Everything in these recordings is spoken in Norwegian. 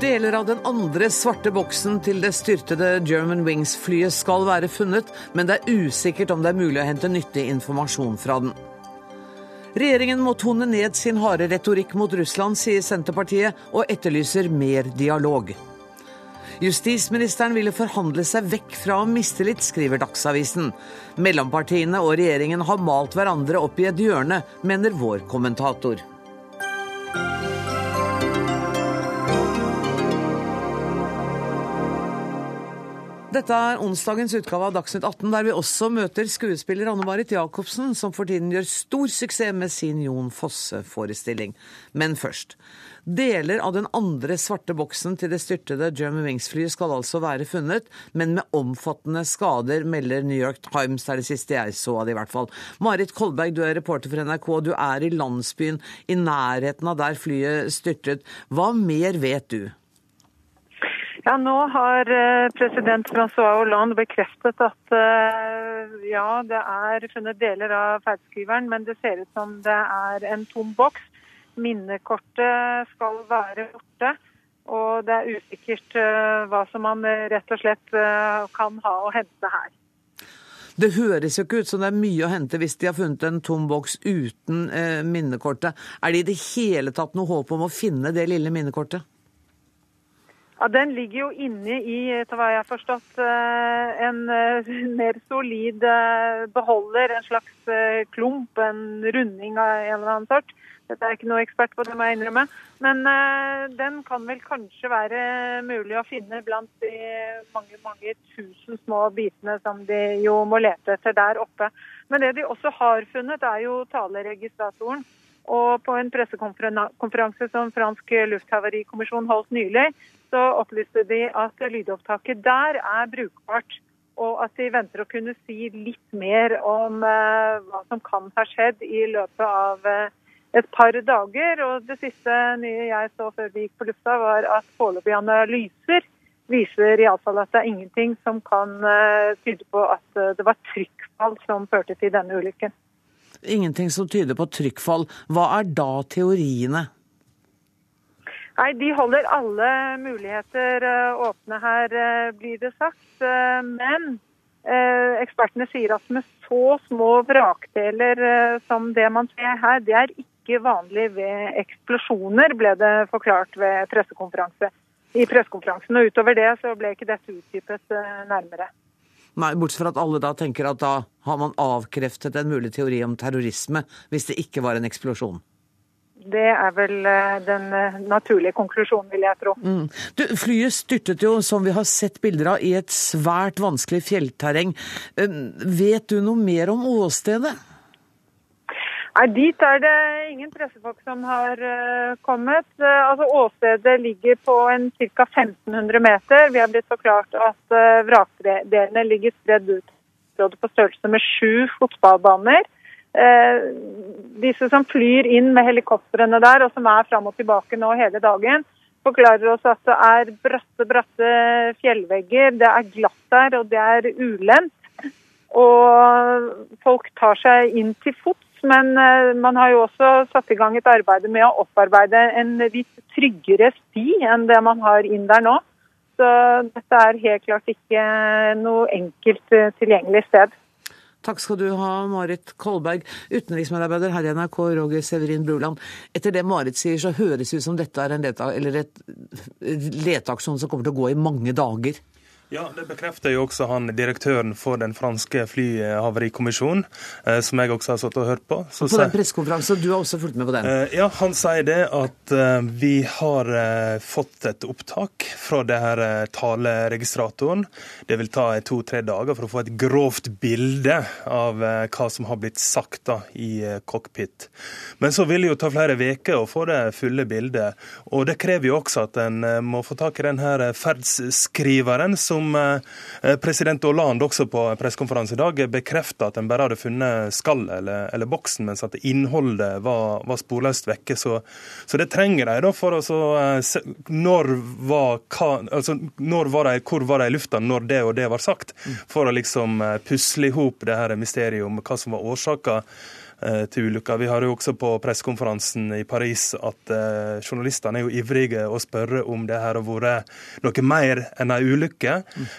Deler av den andre svarte boksen til det styrtede German Wings-flyet skal være funnet, men det er usikkert om det er mulig å hente nyttig informasjon fra den. Regjeringen må tone ned sin harde retorikk mot Russland, sier Senterpartiet, og etterlyser mer dialog. Justisministeren ville forhandle seg vekk fra mistillit, skriver Dagsavisen. Mellompartiene og regjeringen har malt hverandre opp i et hjørne, mener vår kommentator. Dette er onsdagens utgave av Dagsnytt 18, der vi også møter skuespiller Anne Marit Jacobsen, som for tiden gjør stor suksess med sin Jon Fosse-forestilling. Men først. Deler av den andre svarte boksen til det styrtede German Wings-flyet skal altså være funnet, men med omfattende skader, melder New York Times. Det er det siste jeg så av det, i hvert fall. Marit Kolberg, du er reporter for NRK. Du er i landsbyen i nærheten av der flyet styrtet. Hva mer vet du? Ja, Nå har eh, president Francois Hollande bekreftet at eh, ja, det er funnet deler av ferdskriveren, men det ser ut som det er en tom boks. Minnekortet skal være borte, og det er usikkert eh, hva som man rett og slett kan ha å hente her. Det høres jo ikke ut som det er mye å hente hvis de har funnet en tom boks uten minnekortet. Er det i det hele tatt noe håp om å finne det lille minnekortet? Ja, Den ligger jo inne i etter hva jeg har forstått, eh, en eh, mer solid eh, beholder. En slags klump, en runding av en eller annen sort. Dette er ikke noe ekspert på, det må jeg innrømme. Men den kan vel kanskje være mulig å finne blant de mange mange tusen små bitene som de jo må lete etter der oppe. Men det de også har funnet, er jo taleregistratoren. Og på en pressekonferanse som Fransk lufthavarikommisjon holdt nylig, så opplyste de at lydopptaket der er brukbart. Og at de venter å kunne si litt mer om uh, hva som kan ha skjedd i løpet av uh, et par dager. Og det siste nye jeg så før vi gikk på lufta, var at foreløpige analyser viser iallfall at det er ingenting som kan uh, tyde på at det var trykkfall som førte til denne ulykken. Ingenting som tyder på trykkfall. Hva er da teoriene? Nei, De holder alle muligheter eh, åpne her, eh, blir det sagt. Eh, men ekspertene sier at med så små vrakdeler som det man ser her, det er ikke vanlig ved eksplosjoner, ble det forklart ved pressekonferanse. I pressekonferansen. Og utover det så ble ikke dette utdypet nærmere. Nei, Bortsett fra at alle da tenker at da har man avkreftet en mulig teori om terrorisme, hvis det ikke var en eksplosjon. Det er vel eh, den eh, naturlige konklusjonen, vil jeg tro. Mm. Du, flyet styrtet jo, som vi har sett bilder av, i et svært vanskelig fjellterreng. Eh, vet du noe mer om åstedet? Nei, Dit er det ingen pressefolk som har kommet. Altså, Åstedet ligger på en ca. 1500 meter. Vi har blitt forklart at vrakdelene ligger spredd ut på størrelse med sju fotballbaner. Eh, disse som flyr inn med helikoptrene der, og som er fram og tilbake nå hele dagen, forklarer oss at det er bratte, bratte fjellvegger, det er glatt der, og det er ulendt. Og folk tar seg inn til fots, men eh, man har jo også satt i gang et arbeid med å opparbeide en litt tryggere sti enn det man har inn der nå. Så dette er helt klart ikke noe enkelt eh, tilgjengelig sted. Takk skal du ha, Marit Kolberg, utenriksmedarbeider her i NRK, Roger Severin Bruland. Etter det Marit sier, så høres det ut som dette er en leta, eller et leteaksjon som kommer til å gå i mange dager. Ja, Det bekrefter jo også han direktøren for den franske flyhavarikommisjonen, eh, som jeg også har satt og hørt på. Så på den pressekonferansen, du har også fulgt med på den? Eh, ja, han sier det at eh, vi har fått et opptak fra det her taleregistratoren. Det vil ta to-tre dager for å få et grovt bilde av hva som har blitt sagt da i cockpit. Men så vil det jo ta flere uker å få det fulle bildet. Og det krever jo også at en må få tak i den her ferdsskriveren som som eh, president Hollande også på pressekonferanse i dag bekrefta at en bare hadde funnet skallet eller, eller, boksen, mens at innholdet var, var sporløst vekke. Så, så, det trenger de da for å så eh, når var, hva, altså, når var de, Hvor var de i lufta når det og det var sagt? For å liksom eh, pusle i hop det her mysteriet om hva som var årsaka Eh, til ulykka. Vi har jo også på pressekonferansen i Paris at eh, journalistene er jo ivrige å spørre om det her har vært noe mer enn ei ulykke.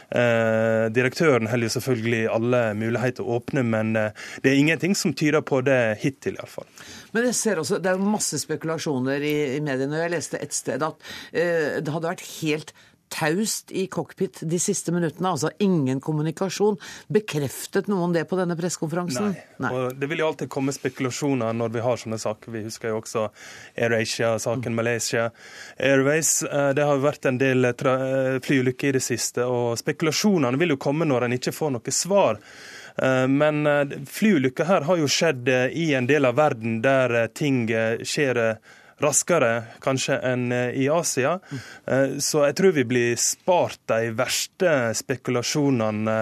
Eh, direktøren holder jo selvfølgelig alle muligheter åpne, men eh, det er ingenting som tyder på det hittil, iallfall. Men jeg ser også, Det er masse spekulasjoner i, i mediene. og Jeg leste et sted at eh, det hadde vært helt taust i cockpit de siste minuttene, altså ingen kommunikasjon. Bekreftet noen det på denne pressekonferansen? Nei. Nei. Og det vil jo alltid komme spekulasjoner når vi har sånne saker. Vi husker jo også AirAsia-saken, Malaysia Airways. Eh, det har jo vært en del eh, flyulykker i det siste, og spekulasjonene vil jo komme når en ikke får noe svar. Eh, men flyulykker her har jo skjedd i en del av verden der ting skjer raskere kanskje enn eh, i Asia. Eh, så jeg tror vi blir spart de verste spekulasjonene.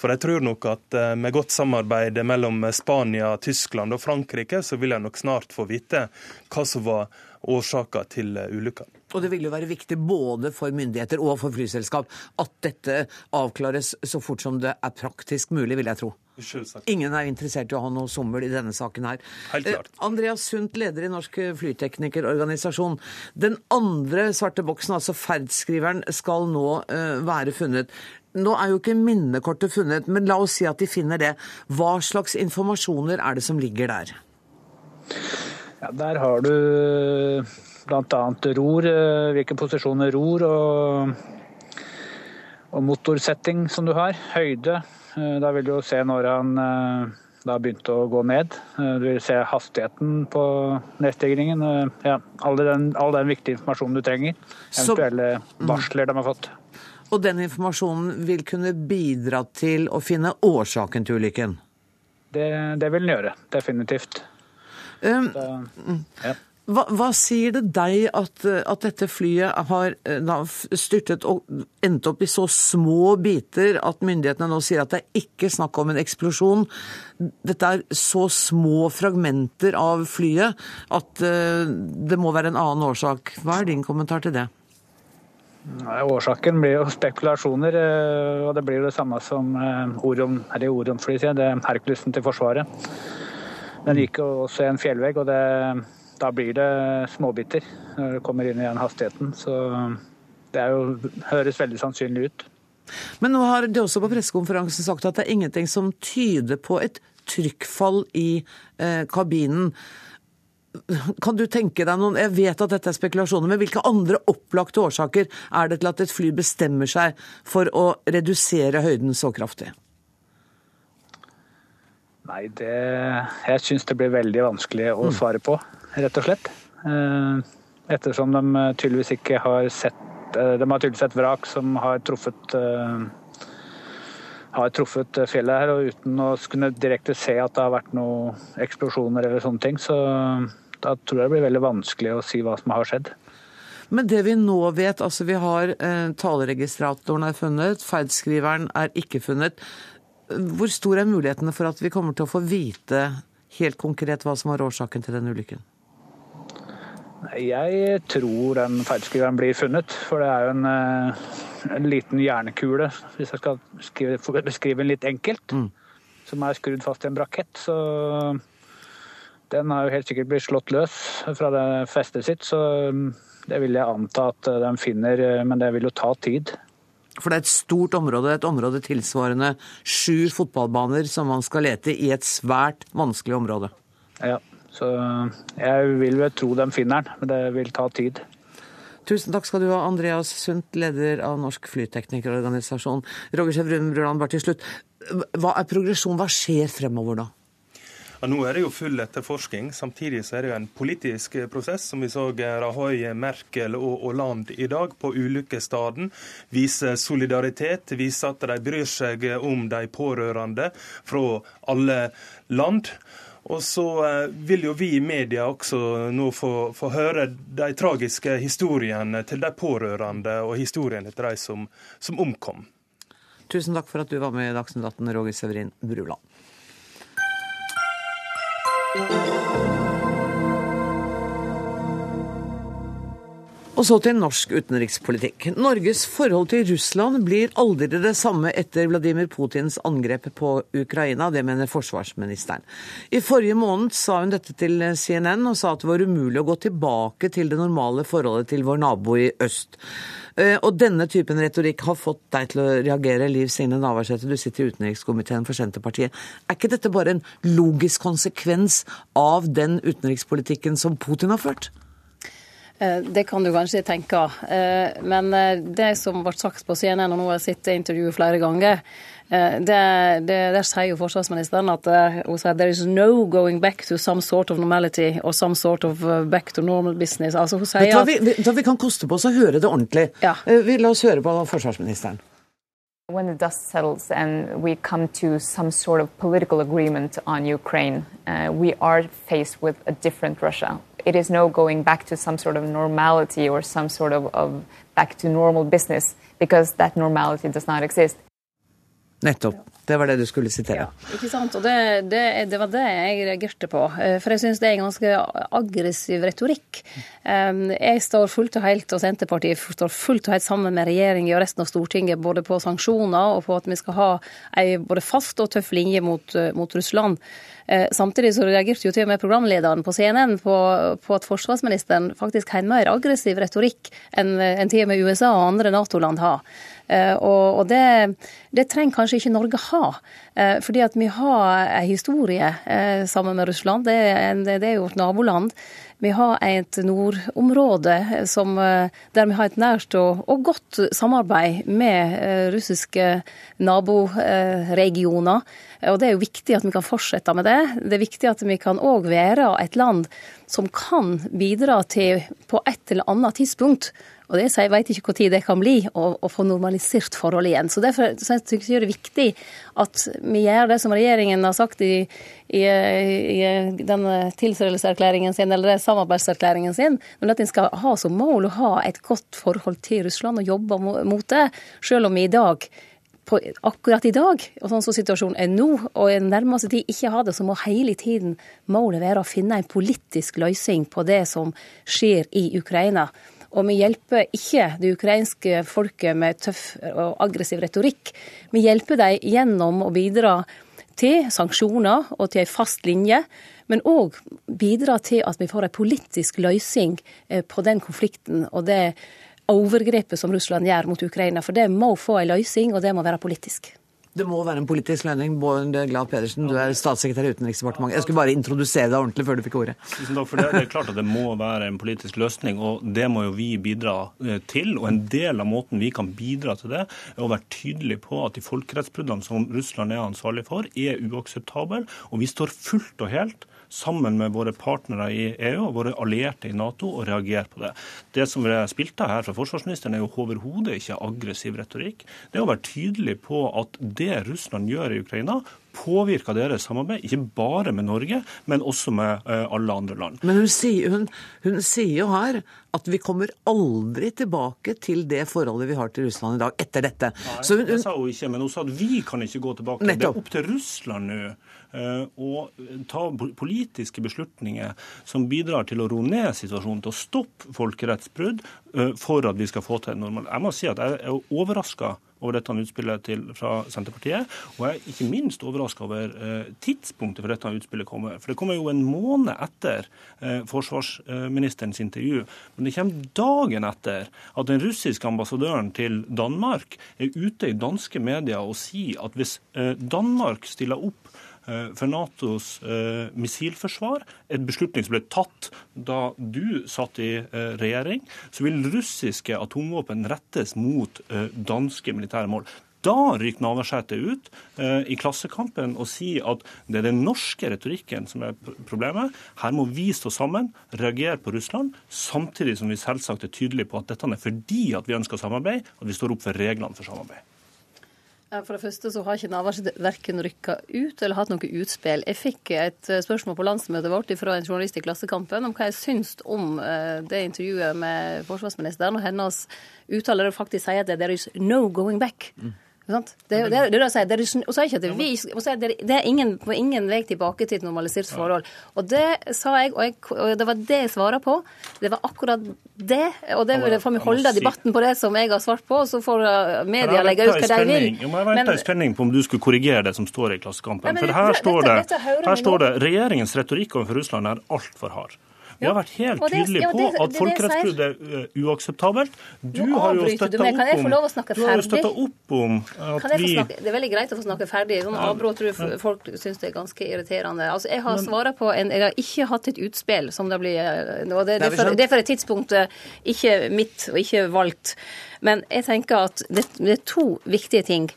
For jeg tror nok at eh, med godt samarbeid mellom Spania, Tyskland og Frankrike, så vil jeg nok snart få vite hva som var årsaka til ulykka. Og det vil jo være viktig både for myndigheter og for flyselskap at dette avklares så fort som det er praktisk mulig, vil jeg tro. Selvsagt. Ingen er interessert i å ha noe sommel i denne saken her. Helt klart. Eh, Andreas Sundt, leder i Norsk flyteknikerorganisasjon. Den andre svarte boksen, altså ferdskriveren, skal nå uh, være funnet. Nå er jo ikke minnekortet funnet, men la oss si at de finner det. Hva slags informasjoner er det som ligger der? Ja, Der har du bl.a. ror, eh, hvilke posisjoner ror og, og motorsetting som du har. Høyde, Eh, da vil du se når han eh, da begynte å gå ned. Du vil se hastigheten på nedstigningen. Ja, all, den, all den viktige informasjonen du trenger. Eventuelle mm. varsler de har fått. Og den informasjonen vil kunne bidra til å finne årsaken til ulykken? Det, det vil den gjøre, definitivt. Så, ja. Hva, hva, sier det deg at, at dette flyet har eh, styrtet og endt opp i så små biter at myndighetene nå sier at det er ikke snakk om en eksplosjon? Dette er så små fragmenter av flyet at uh, det må være en annen årsak. Hva er din kommentar til det? Årsaken blir jo spekulasjoner, eh, og det blir det samme som Orion, Orion-flyet, det er Herkulesen til Forsvaret. Den jo også i en fjellvegg, og det da blir det småbiter når det kommer inn i den hastigheten. Så det jo, høres veldig sannsynlig ut. Men nå har de også på pressekonferansen sagt at det er ingenting som tyder på et trykkfall i eh, kabinen. Kan du tenke deg noen, Jeg vet at dette er spekulasjoner, men hvilke andre opplagte årsaker er det til at et fly bestemmer seg for å redusere høyden så kraftig? Nei, det Jeg syns det blir veldig vanskelig å mm. svare på rett og slett. Eh, ettersom de tydeligvis ikke har sett eh, De har tydeligvis et vrak som har truffet eh, har truffet fjellet her, og uten å kunne direkte se at det har vært noen eksplosjoner eller sånne ting, så da tror jeg det blir veldig vanskelig å si hva som har skjedd. Men det vi nå vet, altså vi har eh, taleregistratoren er funnet, ferdskriveren er ikke funnet. Hvor stor er mulighetene for at vi kommer til å få vite helt konkret hva som var årsaken til den ulykken? Jeg tror den feilskriveren blir funnet. For det er jo en, eh, en liten hjernekule, hvis jeg skal skrive, beskrive den litt enkelt, mm. som er skrudd fast i en brakett. Så den har jo helt sikkert blitt slått løs fra det festet sitt. Så det vil jeg anta at den de finner, eh, men det vil jo ta tid. For det er et stort område, et område tilsvarende sju fotballbaner som man skal lete i et svært vanskelig område. Ja, så jeg vil vel tro de finner den, men det vil ta tid. Tusen takk skal du ha, Andreas Sundt, leder av Norsk flyteknikerorganisasjon. Roger Sjevrum Bruland, bare til slutt. Hva er progresjon? Hva skjer fremover da? Ja, nå er det jo full etterforsking. Samtidig så er det jo en politisk prosess, som vi så Rahoy, Merkel og Hollande i dag på ulykkesstedet. Viser solidaritet, viser at de bryr seg om de pårørende fra alle land. Og så eh, vil jo vi i media også nå få, få, høre de tragiske historiene til de pårørende og historiene til de som, som omkom. Tusen takk for at du var med i Dagsnytt 18, Roger Severin Bruland. Og så til norsk utenrikspolitikk. Norges forhold til Russland blir aldri det samme etter Vladimir Putins angrep på Ukraina. Det mener forsvarsministeren. I forrige måned sa hun dette til CNN og sa at det var umulig å gå tilbake til det normale forholdet til vår nabo i øst. Eh, og denne typen retorikk har fått deg til å reagere, Liv Signe Navarsete, du sitter i utenrikskomiteen for Senterpartiet. Er ikke dette bare en logisk konsekvens av den utenrikspolitikken som Putin har ført? Eh, det kan du kanskje tenke. Eh, men det som ble sagt på CNN, og nå har jeg sett intervjuet flere ganger, det, det, der sier jo forsvarsministeren at hun sier there is no going back to some sort of normality or some sort of back to normal business. Altså hun sier at... Vi, vi, vi kan koste på oss å høre det ordentlig. Ja. Vi, la oss høre på forsvarsministeren. When the dust settles and we come to some sort of political agreement on Ukraine, uh, we are faced with a different Russia. it is no going back to some sort of normality or some sort of, of back to normal business because that normality does not exist. Nettopp. Det var det du skulle sitere. Ja, ikke sant. Og det, det, det, var det jeg reagerte på. Eh, for jeg syns det er en ganske aggressiv retorikk. Jeg står fullt og helt, og Senterpartiet står fullt og helt sammen med regjeringen og resten av Stortinget både på sanksjoner og på at vi skal ha ei både fast og tøff linje mot, eh, mot Russland. Eh, samtidig så reagerte jo til og med programlederen på CNN på, på at forsvarsministeren faktisk har en mer aggressiv retorikk enn enn til og med USA og andre Nato-land har. Eh, og, og det, det, trenger kanskje ikke Norge ha. Eh, fordi at vi har ei historie sammen med Russland. Det er, det er jo et naboland. Vi har et nordområde som, der vi har et nært og, og godt samarbeid med russiske naboregioner. Og Det er jo viktig at vi kan fortsette med det. Det er viktig at vi kan òg være et land som kan bidra til, på et eller annet tidspunkt, og det jeg vet ikke når det kan bli, å, å få normalisert forholdet igjen. Så Derfor så jeg synes jeg det er viktig at vi gjør det som regjeringen har sagt i, i, i den tiltredelseserklæringen sin, eller samarbeidserklæringen sin, men at en skal ha som mål å ha et godt forhold til Russland og jobbe mot det, selv om vi i dag på, akkurat i dag, og sånn som situasjonen er nå, og i nærmeste tid ikke har det, så må hele tiden målet være å finne en politisk løsning på det som skjer i Ukraina. Og vi hjelper ikke det ukrainske folket med tøff og aggressiv retorikk. Vi hjelper dem gjennom å bidra til sanksjoner og til en fast linje, men òg bidra til at vi får en politisk løsning eh, på den konflikten. og det overgrepet som Russland gjør mot Ukraina. For det må få en løsning, og det må være politisk. Det må være en politisk lønning. Bård Glad Pedersen, du er statssekretær i Utenriksdepartementet. Jeg skulle bare introdusere deg ordentlig før du fikk ordet. Tusen takk, Det, det er klart at det må være en politisk løsning, og det må jo vi bidra eh, til. Og en del av måten vi kan bidra til det, er å være tydelig på at de folkerettsbruddene som Russland er ansvarlig for, er uakseptable. Og vi står fullt og helt sammen med våre partnere i EU og våre allierte i Nato og reagere på det. Det som ble spilt av her fra forsvarsministeren, er jo overhodet ikke aggressiv retorikk. Det er å være tydelig på at det Russland gjør i Ukraina, påvirker deres samarbeid, ikke bare med Norge, men også med uh, alle andre land. Men hun sier, hun, hun sier, jo her at vi kommer aldri tilbake til det forholdet vi har til Russland i dag, etter dette. Nei, hun, det sa hun ikke, men hun sa at vi kan ikke gå tilbake. Nettopp. Det er opp til Russland nå og eh, ta politiske beslutninger som bidrar til å roe ned situasjonen, til å stoppe folkerettsbrudd eh, for at vi skal få til en normal. Jeg må si at jeg er overraska over dette utspillet til, fra Senterpartiet. Og jeg er ikke minst overraska over eh, tidspunktet for dette utspillet kommer. For det kommer jo en måned etter forsvarsministerens intervju. Men det kommer dagen etter at den russiske ambassadøren til Danmark er ute i danske medier og sier at hvis Danmark stiller opp for Natos eh, missilforsvar, et beslutning som ble tatt da du satt i eh, regjering, så vil russiske atomvåpen rettes mot danske militære mål. Da ryker Navarsete ut eh, i Klassekampen og sier at det er den norske retorikken som er problemet. Her må vi stå sammen, reagere på Russland, samtidig som vi selvsagt er tydelige på at dette er fordi at vi ønsker samarbeid, at vi står opp for reglene for samarbeid. For det første så har ikke Navarsete verken rykka ut eller hatt noe utspill. Jeg fikk et eh, spørsmål på landsmøtet vårt fra en journalist i Klassekampen om hva jeg syns om eh, det intervjuet med forsvarsministeren og hennes uttaler faktisk sier at 'there is no going back'. Mm. Det, er, ingen, på ingen vei tilbake til et normalisert forhold. Og det sa jeg, og, jeg, og det var det jeg svara på. Det var akkurat det. Og det vil får vi holde debatten på det som jeg har svart på, og så får eh, media legge ut hva de vil. Jeg må være i spenning på om du skulle korrigere det som står i Klassekampen. For her står det, her står det regjeringens retorikk overfor Russland er altfor hard. Vi har vært helt tydelige på at folkerettsbrudd er uh, uakseptabelt. Du har jo støtta opp, opp om at vi Det er veldig greit å få snakke ferdig. Sånn avbrudd tror folk syns det er ganske irriterende. Altså, Jeg har svara på en Jeg har ikke hatt et utspill, som det blir eh, og det, det, er for, det er for et tidspunkt eh, ikke mitt og ikke valgt. Men jeg tenker at det, det er to viktige ting.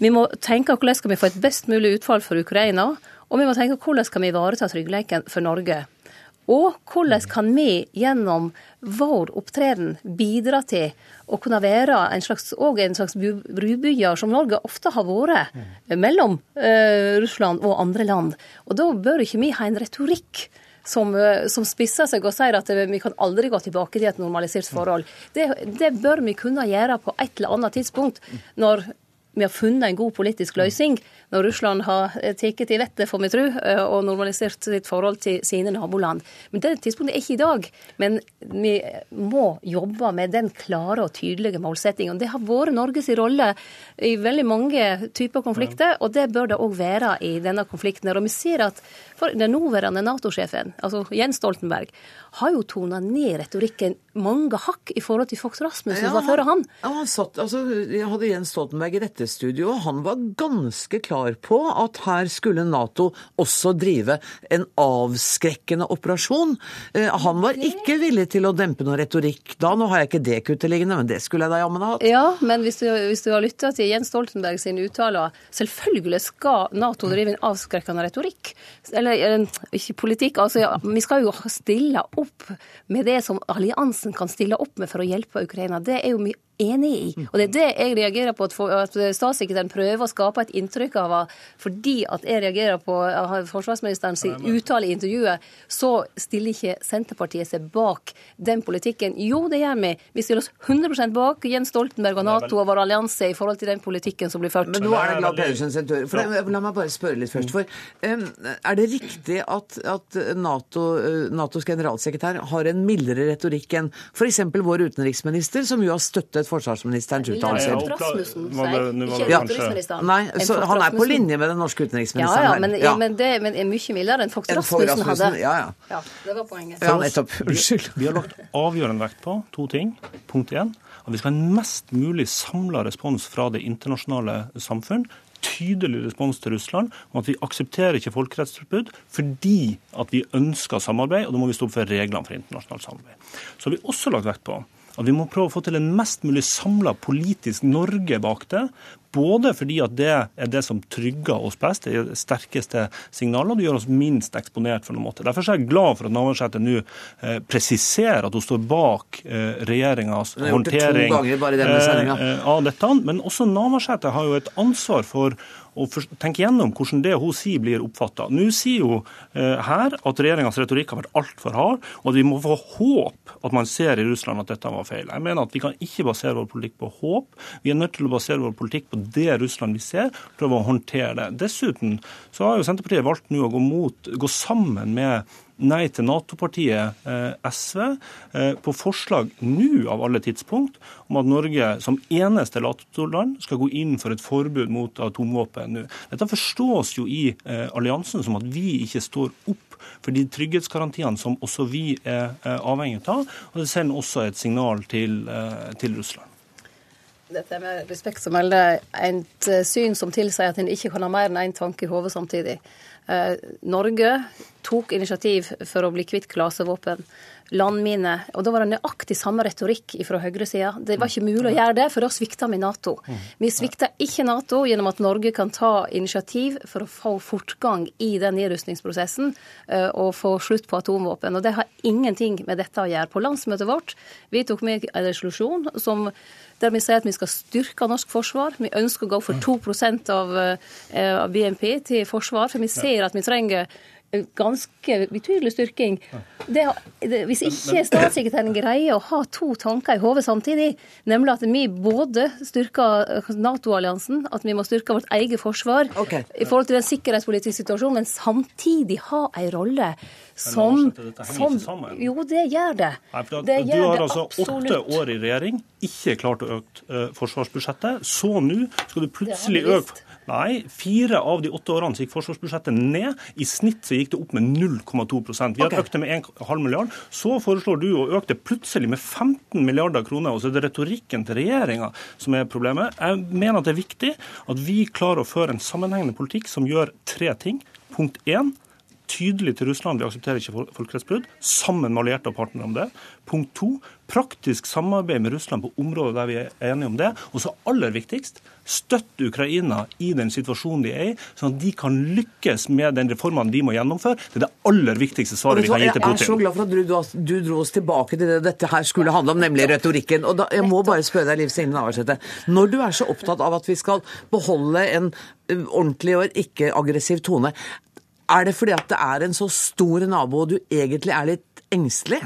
Vi må tenke hvordan skal vi få et best mulig utfall for Ukraina, og vi må tenke hvordan skal vi ivareta tryggheten for Norge. Og hvordan kan vi gjennom vår opptreden bidra til å kunne være en slags, en slags brubygger, som Norge ofte har vært, mellom eh, Russland og andre land. Og da bør ikke vi ha en retorikk som, eh, som, spisser seg og sier at vi kan aldri gå tilbake til et normalisert forhold. Det, det, bør vi kunne gjøre på et eller annet tidspunkt, når vi har funnet en god politisk løsning når Russland har eh, tatt til vettet, får vi tro, eh, og normalisert sitt forhold til sine naboland. Men Det tidspunktet er ikke i dag. Men vi må jobbe med den klare og tydelige målsettingen. Det har vært Norges rolle i veldig mange typer konflikter, og det bør det òg være i denne konflikten. Og vi ser at den nåværende Nato-sjefen, altså Jens Stoltenberg, har jo tona ned retorikken mange hakk i forhold til Fox Rasmussen ja, var før han. Ja, han satt, altså, jeg hadde Jens Stoltenberg i dette studioet, og han var ganske klar på at her skulle Nato også drive en avskrekkende operasjon. Eh, han var ikke villig til å dempe noe retorikk da. Nå har jeg ikke det kuttet liggende, men det skulle jeg da jammen ha hatt. Ja, men hvis du, hvis du har lytta til Jens Stoltenberg sine uttaler, selvfølgelig skal Nato drive en avskrekkende retorikk. Eller ikke politikk, altså ja, vi skal jo stille opp med det som alliansen kan stille opp med for å hjelpe Ukraina. Det er jo mye enig i. Og det er det jeg reagerer på, at statssekretæren prøver å skape et inntrykk av at fordi at jeg reagerer på forsvarsministerens uttale i intervjuet, så stiller ikke Senterpartiet seg bak den politikken. Jo, det gjør vi. Vi stiller oss 100 bak Jens Stoltenberg og Nato og vår allianse i forhold til den politikken som blir ført. Men nå er det glad Pedersen sin tur. La meg bare spørre litt først. For um, er det riktig at, at NATO, uh, Natos generalsekretær har en mildere retorikk enn f.eks. vår utenriksminister, som jo har støttet forsvarsministerens uttalelser. Ja, Nei, så han er på linje med den norske utenriksministeren. Ja, ja, men, ja. men det men er mye mildere enn Fox Rasmussen hadde. Ja, ja. ja, det var poenget. Ja, nettopp. Unnskyld. Vi har lagt avgjørende vekt på to ting. Punkt én at vi skal ha en mest mulig samla respons fra det internasjonale samfunn tydelig respons til Russland om at vi aksepterer ikke folkerettsforbud fordi at vi ønsker samarbeid, og da må vi stå opp for reglene for internasjonalt samarbeid. Så har vi også lagt vekt på at vi må prøve å få til en mest mulig samla politisk Norge bak det. Både fordi at det er det som trygger oss best, det er det sterkeste signalet, og det gjør oss minst eksponert for noen måte. Derfor er jeg glad for at Navarsete nå eh, presiserer at hun står bak eh, regjeringas håndtering eh, av dette. Men også Navarsete har jo et ansvar for og tenke gjennom hvordan det hun sier, blir oppfatta. Nå sier hun eh, her at regjeringas retorikk har vært altfor hard, og at vi må få håp at man ser i Russland at dette var feil. Jeg mener at Vi kan ikke basere vår politikk på håp. Vi er nødt til å basere vår politikk på det Russland vi ser, prøve å håndtere det. Dessuten så har jo Senterpartiet valgt nå å gå, mot, gå sammen med Nei til Nato-partiet eh, SV eh, på forslag nå av alle tidspunkt om at Norge som eneste Nato-land skal gå inn for et forbud mot atomvåpen nå. Dette forstås jo i eh, alliansen som at vi ikke står opp for de trygghetsgarantiene som også vi er avhengig av. Og det sender også et signal til, til Russland. Dette er med respekt som melde et syn som tilsier at en ikke kan ha mer enn én tanke i hodet samtidig. Eh, Norge tok initiativ for å bli kvitt klasevåpen, landminer. Og da var det nøyaktig samme retorikk fra høyresida. Det var ikke mulig å gjøre det, for da svikta vi Nato. Vi svikta ikke Nato gjennom at Norge kan ta initiativ for å få fortgang i den nedrustningsprosessen eh, og få slutt på atomvåpen. Og det har ingenting med dette å gjøre. På landsmøtet vårt vi tok med en resolusjon som der vi sier at vi skal styrke norsk forsvar. Vi ønsker å gå for 2 av, eh, av BNP til forsvar, for vi ser at vi trenger ganske betydelig styrking. Det, det, hvis ikke statssekretæren greier å ha to tanker i hodet samtidig, nemlig at vi både styrker Nato-alliansen, at vi må styrke vårt eget forsvar okay. i forhold til den sikkerhetspolitiske situasjonen, men samtidig ha en rolle som, som Jo, det gjør det. Nei, det gjør du har altså åtte år i regjering, ikke klart å øke uh, forsvarsbudsjettet. Så nå skal du plutselig øke Nei, fire av de åtte årene så gikk forsvarsbudsjettet ned. I snitt så gikk det opp med 0,2% Vi har okay. økt det med 1,5 milliard. Så foreslår du å øke det plutselig med 15 milliarder kroner. Og så er det retorikken til regjeringa som er problemet. Jeg mener at det er viktig at vi klarer å føre en sammenhengende politikk som gjør tre ting. Punkt én tydelig til Russland vi aksepterer ikke folkerettsbrudd, sammen med allierte og partnere om det. Punkt to praktisk samarbeid med Russland på områder der vi er enige om det. Og så aller viktigst støtte Ukraina i den situasjonen de er i, sånn at de kan lykkes med den reformen de må gjennomføre. Det er det aller viktigste svaret vi kan gi til Putin. Jeg er så glad for at du, du dro oss tilbake til det dette her skulle handle om, nemlig retorikken. Og da, Jeg må bare spørre deg, Liv Signe Navarsete. Når du er så opptatt av at vi skal beholde en ordentlig og ikke-aggressiv tone, er det fordi at det er en så stor nabo og du egentlig er litt engstelig?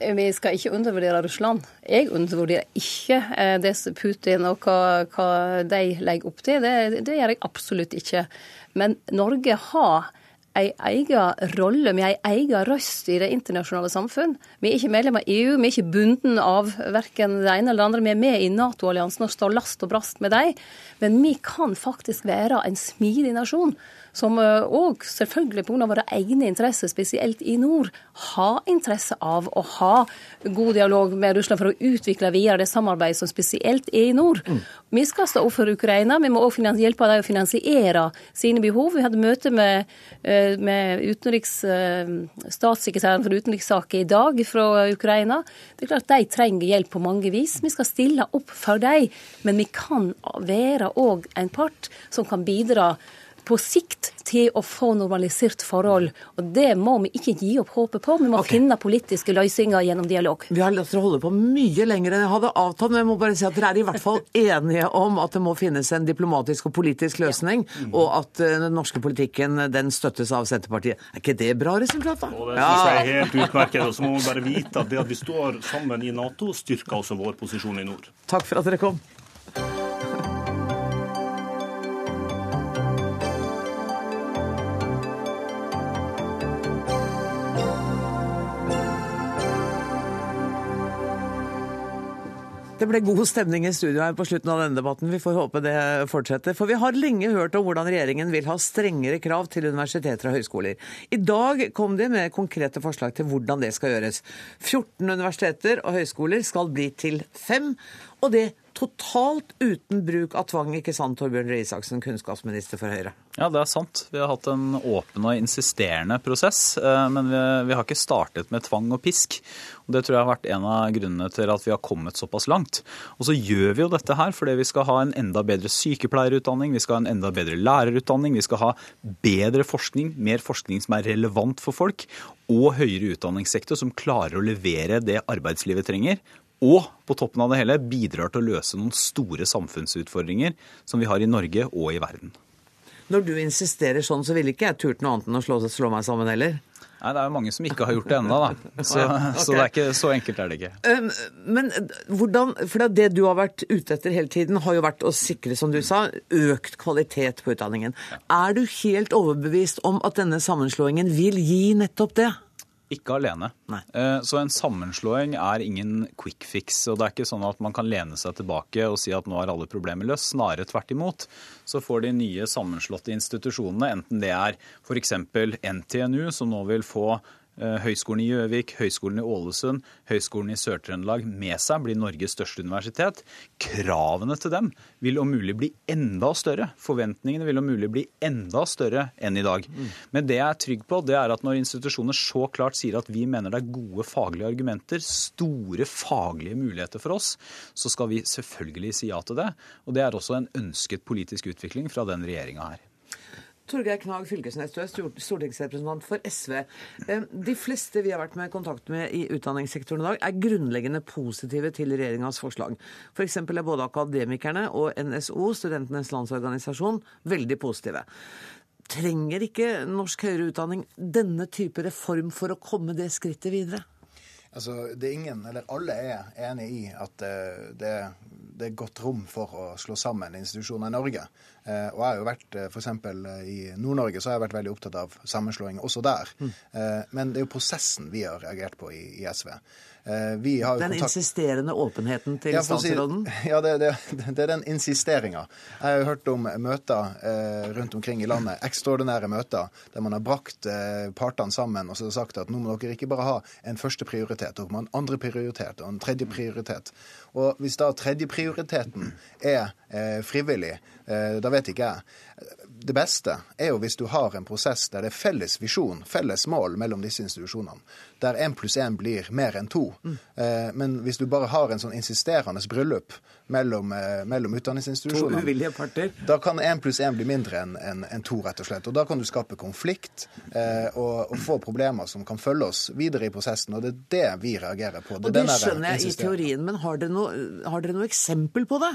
Vi skal ikke undervurdere Russland. Jeg undervurderer ikke eh, det Putin og hva, hva de legger opp til. Det, det, gjør jeg absolutt ikke. Men Norge har ei egen rolle, med ei egen røst i det internasjonale samfunn. Vi er ikke medlem av EU, vi er ikke bunden av verken det ene eller det andre. Vi er med i Nato-alliansen og står last og brast med dem. Men vi kan faktisk være en smidig nasjon som òg, eh, selvfølgelig pga. våre egne interesser, spesielt i nord, har interesse av å ha god dialog med Russland for å utvikle videre det samarbeidet som spesielt er i nord. Mm. Vi skal stå opp for Ukraina, vi må òg hjelpe dem å finansiere sine behov. Vi hadde møte med, eh, med utenriks, eh, statssekretæren for utenrikssaker i dag fra Ukraina. Det er klart De trenger hjelp på mange vis. Vi skal stille opp for dem, men vi kan være òg en part som kan bidra på sikt til å få normalisert forhold. Og det må vi ikke gi opp håpet på. Vi må okay. finne politiske løsninger gjennom dialog. Vi har latt dere holde på mye lenger enn jeg hadde avtalt, men jeg må bare si at dere er i hvert fall enige om at det må finnes en diplomatisk og politisk løsning, ja. og at eh, den norske politikken den støttes av Senterpartiet. Er ikke det bra resultat, da? Og det synes jeg er helt utmerket. Og så må vi bare vite at det at vi står sammen i Nato, styrker også vår posisjon i nord. Takk for at dere kom. Det ble god stemning i studio her på slutten av denne debatten. Vi får håpe det fortsetter. For vi har lenge hørt om hvordan regjeringen vil ha strengere krav til universiteter og høyskoler. I dag kom de med konkrete forslag til hvordan det skal gjøres. 14 universiteter og høyskoler skal bli til fem, og det totalt uten bruk av tvang, ikke sant, Torbjørn Røe Isaksen, kunnskapsminister for Høyre? Ja, det er sant. Vi har hatt en åpen og insisterende prosess, eh, men vi, vi, har ikke startet med tvang og pisk. Og Det tror jeg har vært en av grunnene til at vi har kommet såpass langt. Og så gjør vi jo dette her fordi vi skal ha en enda bedre sykepleierutdanning, vi skal ha en enda bedre lærerutdanning, vi skal ha bedre forskning, mer forskning som er relevant for folk, og høyere utdanningssektor som klarer å levere det arbeidslivet trenger, og på toppen av det hele bidrar til å løse noen store samfunnsutfordringer som vi har i Norge og i verden. Når du insisterer sånn, så ville ikke jeg turt noe annet enn å slå, slå meg sammen heller. Nei, Det er jo mange som ikke har gjort det ennå, da. Så, okay. så, det er ikke, så enkelt er det ikke. Men hvordan, for Det du har vært ute etter hele tiden, har jo vært å sikre som du sa, økt kvalitet på utdanningen. Er du helt overbevist om at denne sammenslåingen vil gi nettopp det? Ikke alene. Nei. Eh, så en sammenslåing er ingen quick fix. og Det er ikke sånn at man kan lene seg tilbake og si at nå er alle problemer løst. Snarere tvert imot. Så får de nye sammenslåtte institusjonene, enten det er f.eks. NTNU, som nå vil få Høgskolen i Gjøvik, Høgskolen i Ålesund, Høgskolen i Sør-Trøndelag med seg, blir Norges største universitet. Kravene til dem vil om mulig bli enda større. Forventningene vil om mulig bli enda større enn i dag. Men det jeg er trygg på, det er at når institusjoner så klart sier at vi mener det er gode faglige argumenter, store faglige muligheter for oss, så skal vi selvfølgelig si ja til det. Og det er også en ønsket politisk utvikling fra den regjeringa her. Torgeir Knag Fylkesnes, du er stortingsrepresentant for SV. De fleste vi har vært med kontakt med i utdanningssektoren i dag, er grunnleggende positive til regjeringas forslag. F.eks. For er både Akademikerne og NSO, Studentenes landsorganisasjon, veldig positive. trenger ikke norsk høyere utdanning denne type reform for å komme det skrittet videre? Altså, det er ingen, eller Alle er enig i at det, det er godt rom for å slå sammen institusjoner i Norge. Eh, og jeg har jo vært for f.eks. i Nord-Norge så har jeg vært veldig opptatt av sammenslåing også der. Mm. Men det er jo prosessen vi har reagert på i, i SV. Eh, den kontakt... insisterende åpenheten til ja, statsråden? Si, ja, det, det, det, er den insisteringa. Jeg har jo hørt om møter eh, rundt omkring i landet, ekstraordinære møter, der man har brakt eh, partene sammen og så har sagt at nå må dere ikke bare ha en første prioritet, dere må ha en andre prioritet og en tredje prioritet. Og hvis da tredjeprioriteten er eh, frivillig, eh, da vet ikke jeg det beste er jo hvis du har en prosess der det er felles visjon, felles mål mellom disse institusjonene. Der én pluss én blir mer enn to. Mm. Eh, men hvis du bare har en sånn insisterende bryllup mellom, eh, mellom utdanningsinstitusjonene, da kan én pluss én bli mindre enn en, en to, rett og slett. Og da kan du skape konflikt eh, og, og, få problemer som kan følge oss videre i prosessen. Og det er det vi reagerer på. Det og det skjønner jeg i teorien, men har dere, noe, har dere noe eksempel på det?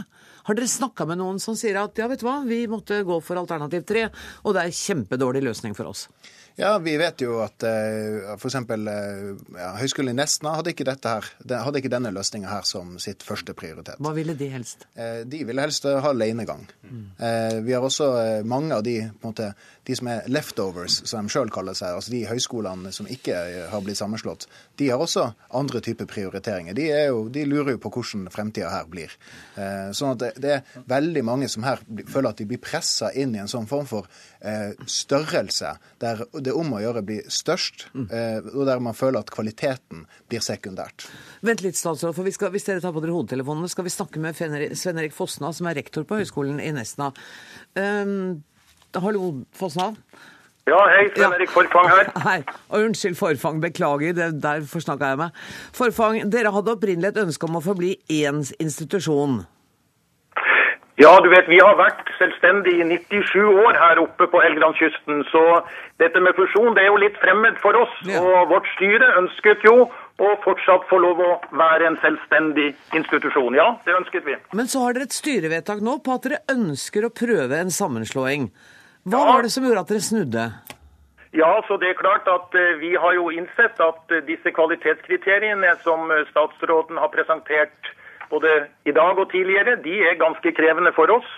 Har dere snakka med noen som sier at ja, vet du hva, vi måtte gå for alternativ tre, og det er kjempedårlig løsning for oss? Ja, vi vet jo at uh, f.eks. Uh, ja, Høgskolen i Nesna hadde ikke, her, hadde ikke denne løsninga her som sitt første prioritet. Hva ville de helst? Uh, de ville helst ha alenegang. Mm. Vi har også mange av de, måte, de som er leftovers, som de sjøl kaller seg, altså de høyskolene som ikke har blitt sammenslått, de har også andre typer prioriteringer. De, jo, de lurer jo på hvordan fremtida her blir. Sånn at det, er veldig mange som her føler at de blir pressa inn i en sånn form for størrelse der det det om å gjøre bli størst, mm. og der man føler at kvaliteten blir sekundært. Vent litt, statsråd, for skal, Hvis dere tar på dere hodetelefonene, skal vi snakke med Sven Erik Fosna, som er rektor på Høgskolen i Nesna. Um, hallo, Fosna. Ja, hei. Sven Erik Forfang her. Hei. Og unnskyld, Forfang. Beklager, det, der forsnakka jeg meg. Forfang, dere hadde opprinnelig et ønske om å forbli én institusjon. Ja, du vet, vi har vært selvstendige i 97 år her oppe på Helgelandskysten. Så dette med fusjon det er jo litt fremmed for oss. Ja. Og vårt styre ønsket jo å fortsatt få lov å være en selvstendig institusjon. Ja, det ønsket vi. Men så har dere et styrevedtak nå på at dere ønsker å prøve en sammenslåing. Hva ja. var det som gjorde at dere snudde? Ja, så det er klart at uh, Vi har jo innsett at uh, disse kvalitetskriteriene som uh, statsråden har presentert både i dag og tidligere, de er ganske krevende for oss.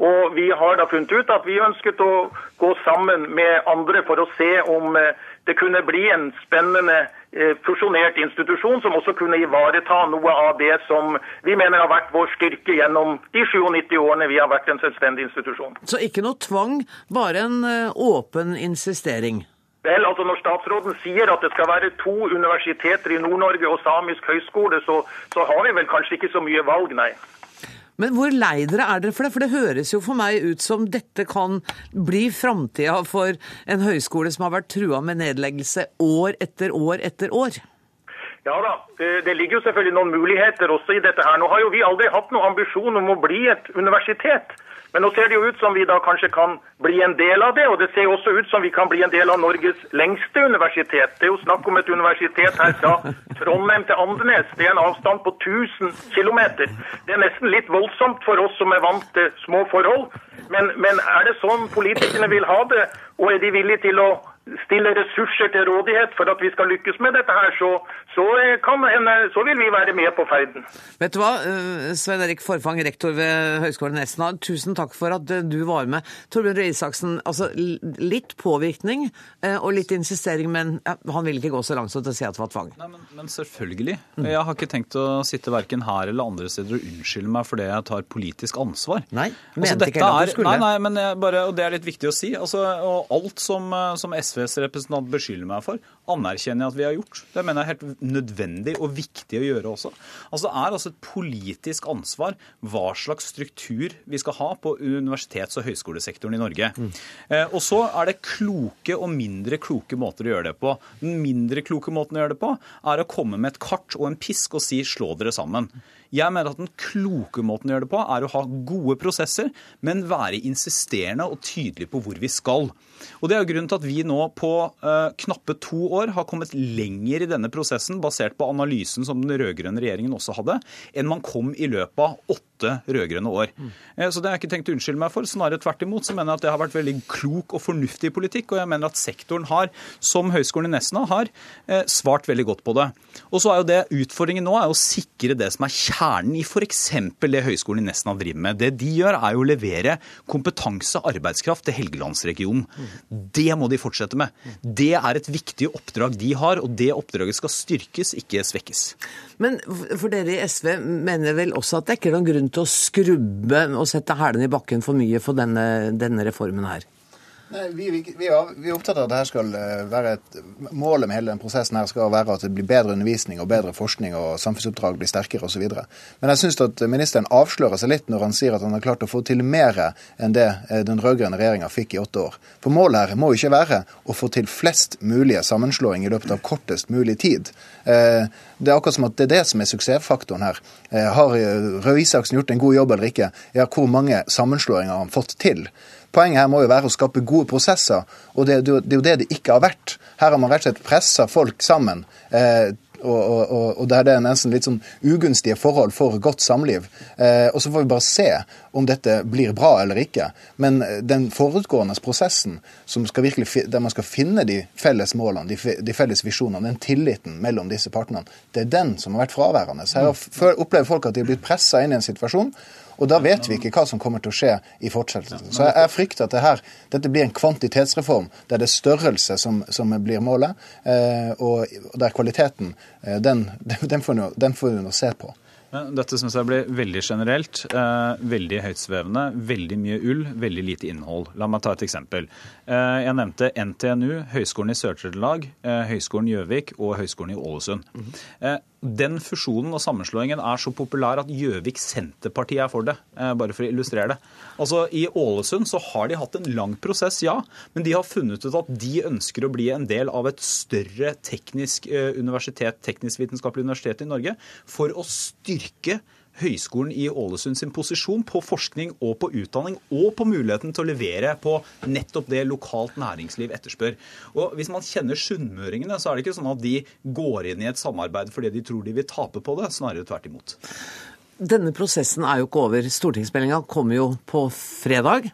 Og vi har da funnet ut at vi ønsket å gå sammen med andre for å se om eh, det kunne bli en spennende eh, fusjonert institusjon som også kunne ivareta noe av det som vi mener har vært vår styrke gjennom de 97 årene vi har vært en selvstendig institusjon. Så ikke noe tvang, bare en eh, åpen insistering? Vel, altså Når statsråden sier at det skal være to universiteter i Nord-Norge og Samisk høgskole, så, så, har vi vel kanskje ikke så mye valg, nei. Men hvor lei dere er dere for det? For det høres jo for meg ut som dette kan bli framtida for en høyskole som har vært trua med nedleggelse år etter år etter år. Ja da, det ligger jo selvfølgelig noen muligheter også i dette her. Nå har jo vi aldri hatt noen ambisjon om å bli et universitet. Men nå ser det jo ut som vi da kanskje kan bli en del av det, og det ser også ut som vi kan bli en del av Norges lengste universitet. Det er jo snakk om et universitet her fra Trondheim til Andenes. Det er en avstand på 1000 km. Det er nesten litt voldsomt for oss som er vant til små forhold. Men, men er det sånn politikerne vil ha det, og er de villige til å stille ressurser til rådighet for at vi skal lykkes med dette her, så, så, kan, så, vil vi være med på ferden. Vet du hva, eh, Svein Erik Forfang, rektor ved Høgskolen Nesna, tusen takk for at eh, du var med. Torbjørn Røe Isaksen, altså litt påvirkning eh, og litt insistering, men ja, han ville ikke gå så langt som til å si at det var tvang. Nei, men, men selvfølgelig. Jeg har ikke tenkt å sitte verken her eller andre steder og unnskylde meg for det jeg tar politisk ansvar. Nei, altså, mente altså, ikke heller at du skulle. Nei, nei, men bare, og det er litt viktig å si. Altså, og alt som, som SVs representant beskylder meg for, anerkjenner jeg at vi har gjort. Det mener jeg er helt nødvendig og viktig å gjøre også. Altså Det er altså et politisk ansvar hva slags struktur vi skal ha på universitets- og høyskolesektoren i Norge. Mm. Eh, og så er det kloke og mindre kloke måter å gjøre det på. Den mindre kloke måten å gjøre det på er å komme med et kart og en pisk og si 'slå dere sammen'. Jeg mener at den kloke måten å gjøre det på, er å ha gode prosesser, men være insisterende og tydelig på hvor vi skal. Og Det er jo grunnen til at vi nå på uh, knappe to år har kommet lenger i denne prosessen, basert på analysen som den rød-grønne regjeringen også hadde, enn man kom i løpet av åtte åtte rød-grønne år. Eh, så det har jeg ikke tenkt å unnskylde meg for. Snarere tvert imot så mener jeg at det har vært veldig klok og fornuftig politikk. Og jeg mener at sektoren har, som Høgskolen i Nesna har, eh, svart veldig godt på det. Og så er jo det Utfordringen nå er å sikre det som er kjernen i f.eks. det Høgskolen i Nesna driver med. Det de gjør, er jo å levere kompetanse, arbeidskraft, til Helgelandsregionen. Det må de fortsette med. Det er et viktig oppdrag de har, og det oppdraget skal styrkes, ikke svekkes. Men for dere i SV mener vel også at det ikke er noen grunn til å skrubbe og sette hælene i bakken for mye for denne, denne reformen her? Nei, vi, vi, vi, er opptatt av at det skal eh, være et, målet med hele den prosessen her skal være at det blir bedre undervisning og bedre forskning og samfunnsoppdrag blir sterkere osv. Men jeg syns at ministeren avslører seg litt når han sier at han har klart å få til mer enn det eh, den rød-grønne regjeringa fikk i åtte år. For målet her må jo ikke være å få til flest mulige sammenslåing i løpet av kortest mulig tid. Eh, det er akkurat som at det er det som er suksessfaktoren her. Har Røe Isaksen gjort en god jobb eller ikke? Ja, hvor mange sammenslåinger har han fått til? Poenget her må jo være å skape gode prosesser, og det, det, er jo det det ikke har vært. Her har man rett og slett pressa folk sammen. Eh, og, og, og, der det er nesten litt sånn ugunstige forhold for godt samliv. Eh, og Så får vi bare se om dette blir bra eller ikke. Men eh, den forutgående prosessen virkelig, der man skal finne de felles målene, de, de, felles visjonene, den tilliten mellom disse partene, det er den som har vært fraværende. Så Her opplever folk at de har blitt pressa inn i en situasjon og da vet vi ikke hva som kommer til å skje i fortsettelsen. Så jeg, frykter at det her, dette blir en kvantitetsreform der det er størrelse som, som blir målet, eh, og der kvaliteten, eh, den, den, får vi nå se på. Dette syns jeg blir veldig generelt. Eh, veldig høytsvevende. Veldig mye ull, veldig lite innhold. La meg ta et eksempel. Eh, jeg nevnte NTNU, Høgskolen i Sør-Trøndelag, eh, Høgskolen Gjøvik og Høgskolen i Ålesund. Den fusjonen og sammenslåingen er så populær at Gjøvik Senterparti er for det. Eh, bare for å illustrere det. Altså, I Ålesund så har de hatt en lang prosess, ja. Men de har funnet ut at de ønsker å bli en del av et større teknisk eh, universitet, teknisk-vitenskapelig universitet i Norge for å styrke Høgskolen i Ålesund sin posisjon på forskning og på utdanning, og på muligheten til å levere på nettopp det lokalt næringsliv etterspør. Og Hvis man kjenner sunnmøringene, så er det ikke sånn at de går inn i et samarbeid fordi de tror de vil tape på det, snarere tvert imot. Denne prosessen er jo ikke over. Stortingsmeldinga kommer jo på fredag.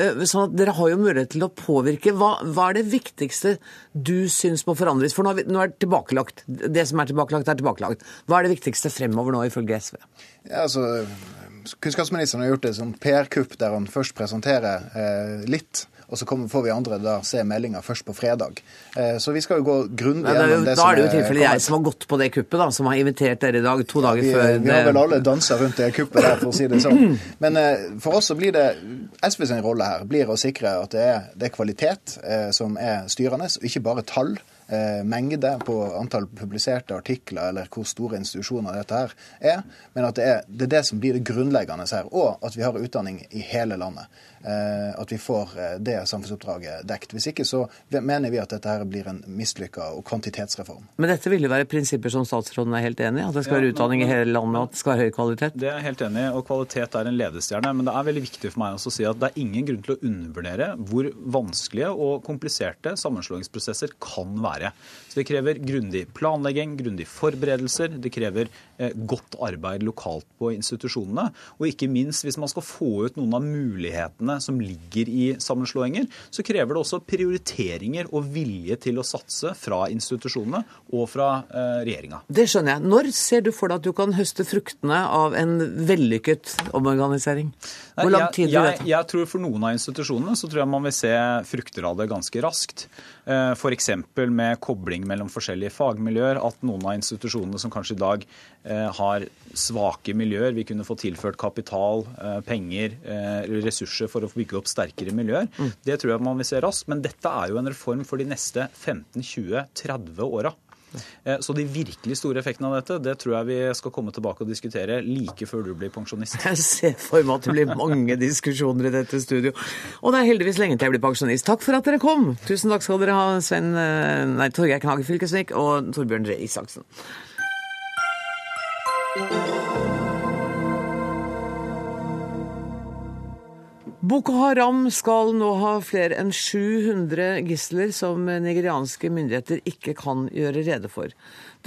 Eh, sånn at Dere har jo mulighet til å påvirke. Hva, hva er det viktigste du syns må forandres? For nå, vi, nå, er det tilbakelagt. Det som er tilbakelagt, er tilbakelagt. Hva er det viktigste fremover nå, ifølge SV? Ja, altså, Kunnskapsministeren har gjort et som PR-kupp der han først presenterer eh, litt og så kommer, får vi andre da se meldinga først på fredag. Eh, så vi skal jo gå grundig gjennom det, som Da er det jo tilfellet jeg som har gått på det kuppet, da, som har invitert dere i dag to dager vi, før Vi har vel alle dansa rundt det kuppet der, for å si det sånn. Men eh, for oss så blir det SV sin rolle her blir å sikre at det er, det er kvalitet eh, som er styrende, og ikke bare tall eh, mengde på antall publiserte artikler eller hvor store institusjoner dette her er, men at det er, det er det som blir det grunnleggende her. Og at vi har utdanning i hele landet. Eh, at vi får eh, det samfunnsoppdraget dekt. Hvis ikke så mener vi at dette her blir en mislykka og kvantitetsreform. Men dette vil jo være prinsipper som statsråden er helt enig i? At det skal være utdanning i hele landet, og at det skal være høy kvalitet? Det er jeg helt enig i, og kvalitet er en ledestjerne. Men det er veldig viktig for meg også å si at det er ingen grunn til å undervurdere hvor vanskelige og kompliserte sammenslåingsprosesser kan være. Så Det krever grundig planlegging, grundig forberedelser. Det krever eh, godt arbeid lokalt på institusjonene. Og ikke minst hvis man skal få ut noen av mulighetene som ligger i sammenslåinger, så krever det også prioriteringer og vilje til å satse fra institusjonene og fra eh, regjeringa. Det skjønner jeg. Når ser du for deg at du kan høste fruktene av en vellykket omorganisering? Hvor lang tid vil det ta? Jeg, jeg tror for noen av institusjonene så tror jeg man vil se frukter av det ganske raskt. Eh, F.eks. med kobling mellom forskjellige fagmiljøer. At noen av institusjonene som kanskje i dag eh, har svake miljøer, vil kunne få tilført kapital, eh, penger, ressurser for å bygge opp sterkere miljøer. Mm. Det tror jeg man vil se raskt. Men dette er jo en reform for de neste 15-20-30 åra. Eh, så de virkelig store effektene av dette det tror jeg vi skal komme tilbake og diskutere like før du blir pensjonist. Jeg ser for meg at det blir mange diskusjoner i dette studio. Og det er heldigvis lenge til jeg blir pensjonist. Takk for at dere kom. Tusen takk skal dere ha, Sven, eh, nei, Torgeir Knage Fylkesvik og Torbjørn Røe Isaksen. Boko Haram skal nå ha flere enn 700 gisler som nigerianske myndigheter ikke kan gjøre rede for.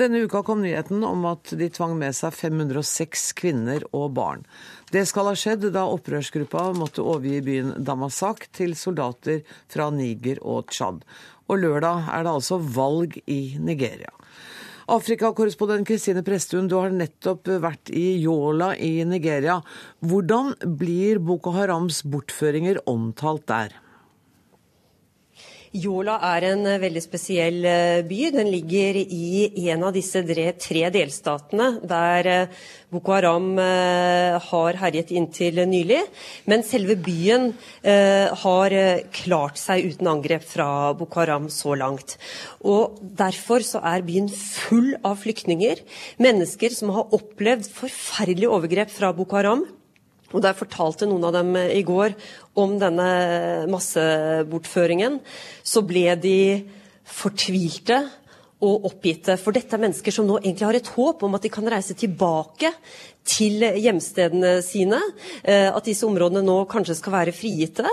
Denne uka kom nyheten om at de tvang med seg 506 kvinner og barn. Det skal ha skjedd da opprørsgruppa måtte overgi byen Damasak til soldater fra Niger og Tsjad. Og lørdag er det altså valg i Nigeria. Afrikakorrespondent Kristine Presttun, du har nettopp vært i Yola i Nigeria. Hvordan blir Boko Harams bortføringer omtalt der? Yola er en eh, veldig spesiell eh, by. Den ligger i en av disse tre delstatene der eh, Boko Haram har herjet inntil nylig. Men selve byen har klart seg uten angrep fra Boko Haram så langt. Og Derfor så er byen full av flyktninger. Mennesker som har opplevd forferdelige overgrep fra Boko Haram og Der fortalte noen av dem i går om denne massebortføringen. Så ble de fortvilte og oppgitte. For dette er mennesker som nå egentlig har et håp om at de kan reise tilbake til hjemstedene sine. Eh, at disse områdene nå kanskje skal være frigitte.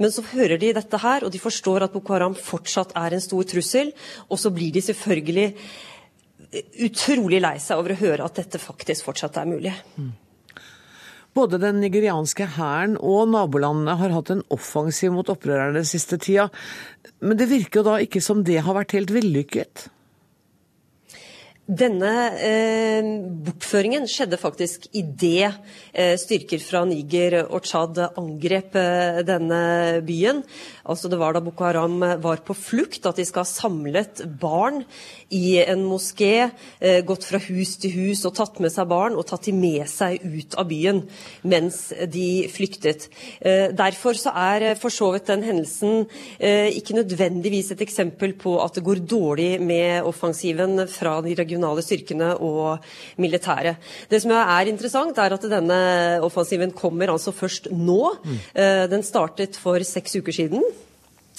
Men så hører de dette her, og de forstår at Boko Haram fortsatt er en stor trussel. Og så blir de selvfølgelig utrolig lei seg over å høre at dette faktisk fortsatt er mulig. Mm. Både den nigerianske hæren og nabolandene har hatt en offensiv mot opprørerne siste tida. Men det virker jo da ikke som det har vært helt vellykket? Denne eh, bortføringen skjedde faktisk idet eh, styrker fra Niger og Tsjad angrep eh, denne byen. Altså Det var da Boko Haram var på flukt at de skal ha samlet barn i en moské, eh, gått fra hus til hus og tatt med seg barn og tatt de med seg ut av byen mens de flyktet. Eh, derfor så er for så vidt den hendelsen eh, ikke nødvendigvis et eksempel på at det går dårlig med offensiven fra de regionale styrkene og militære. Det som er interessant, er at denne offensiven kommer altså først nå. Mm. Den startet for seks uker siden eh,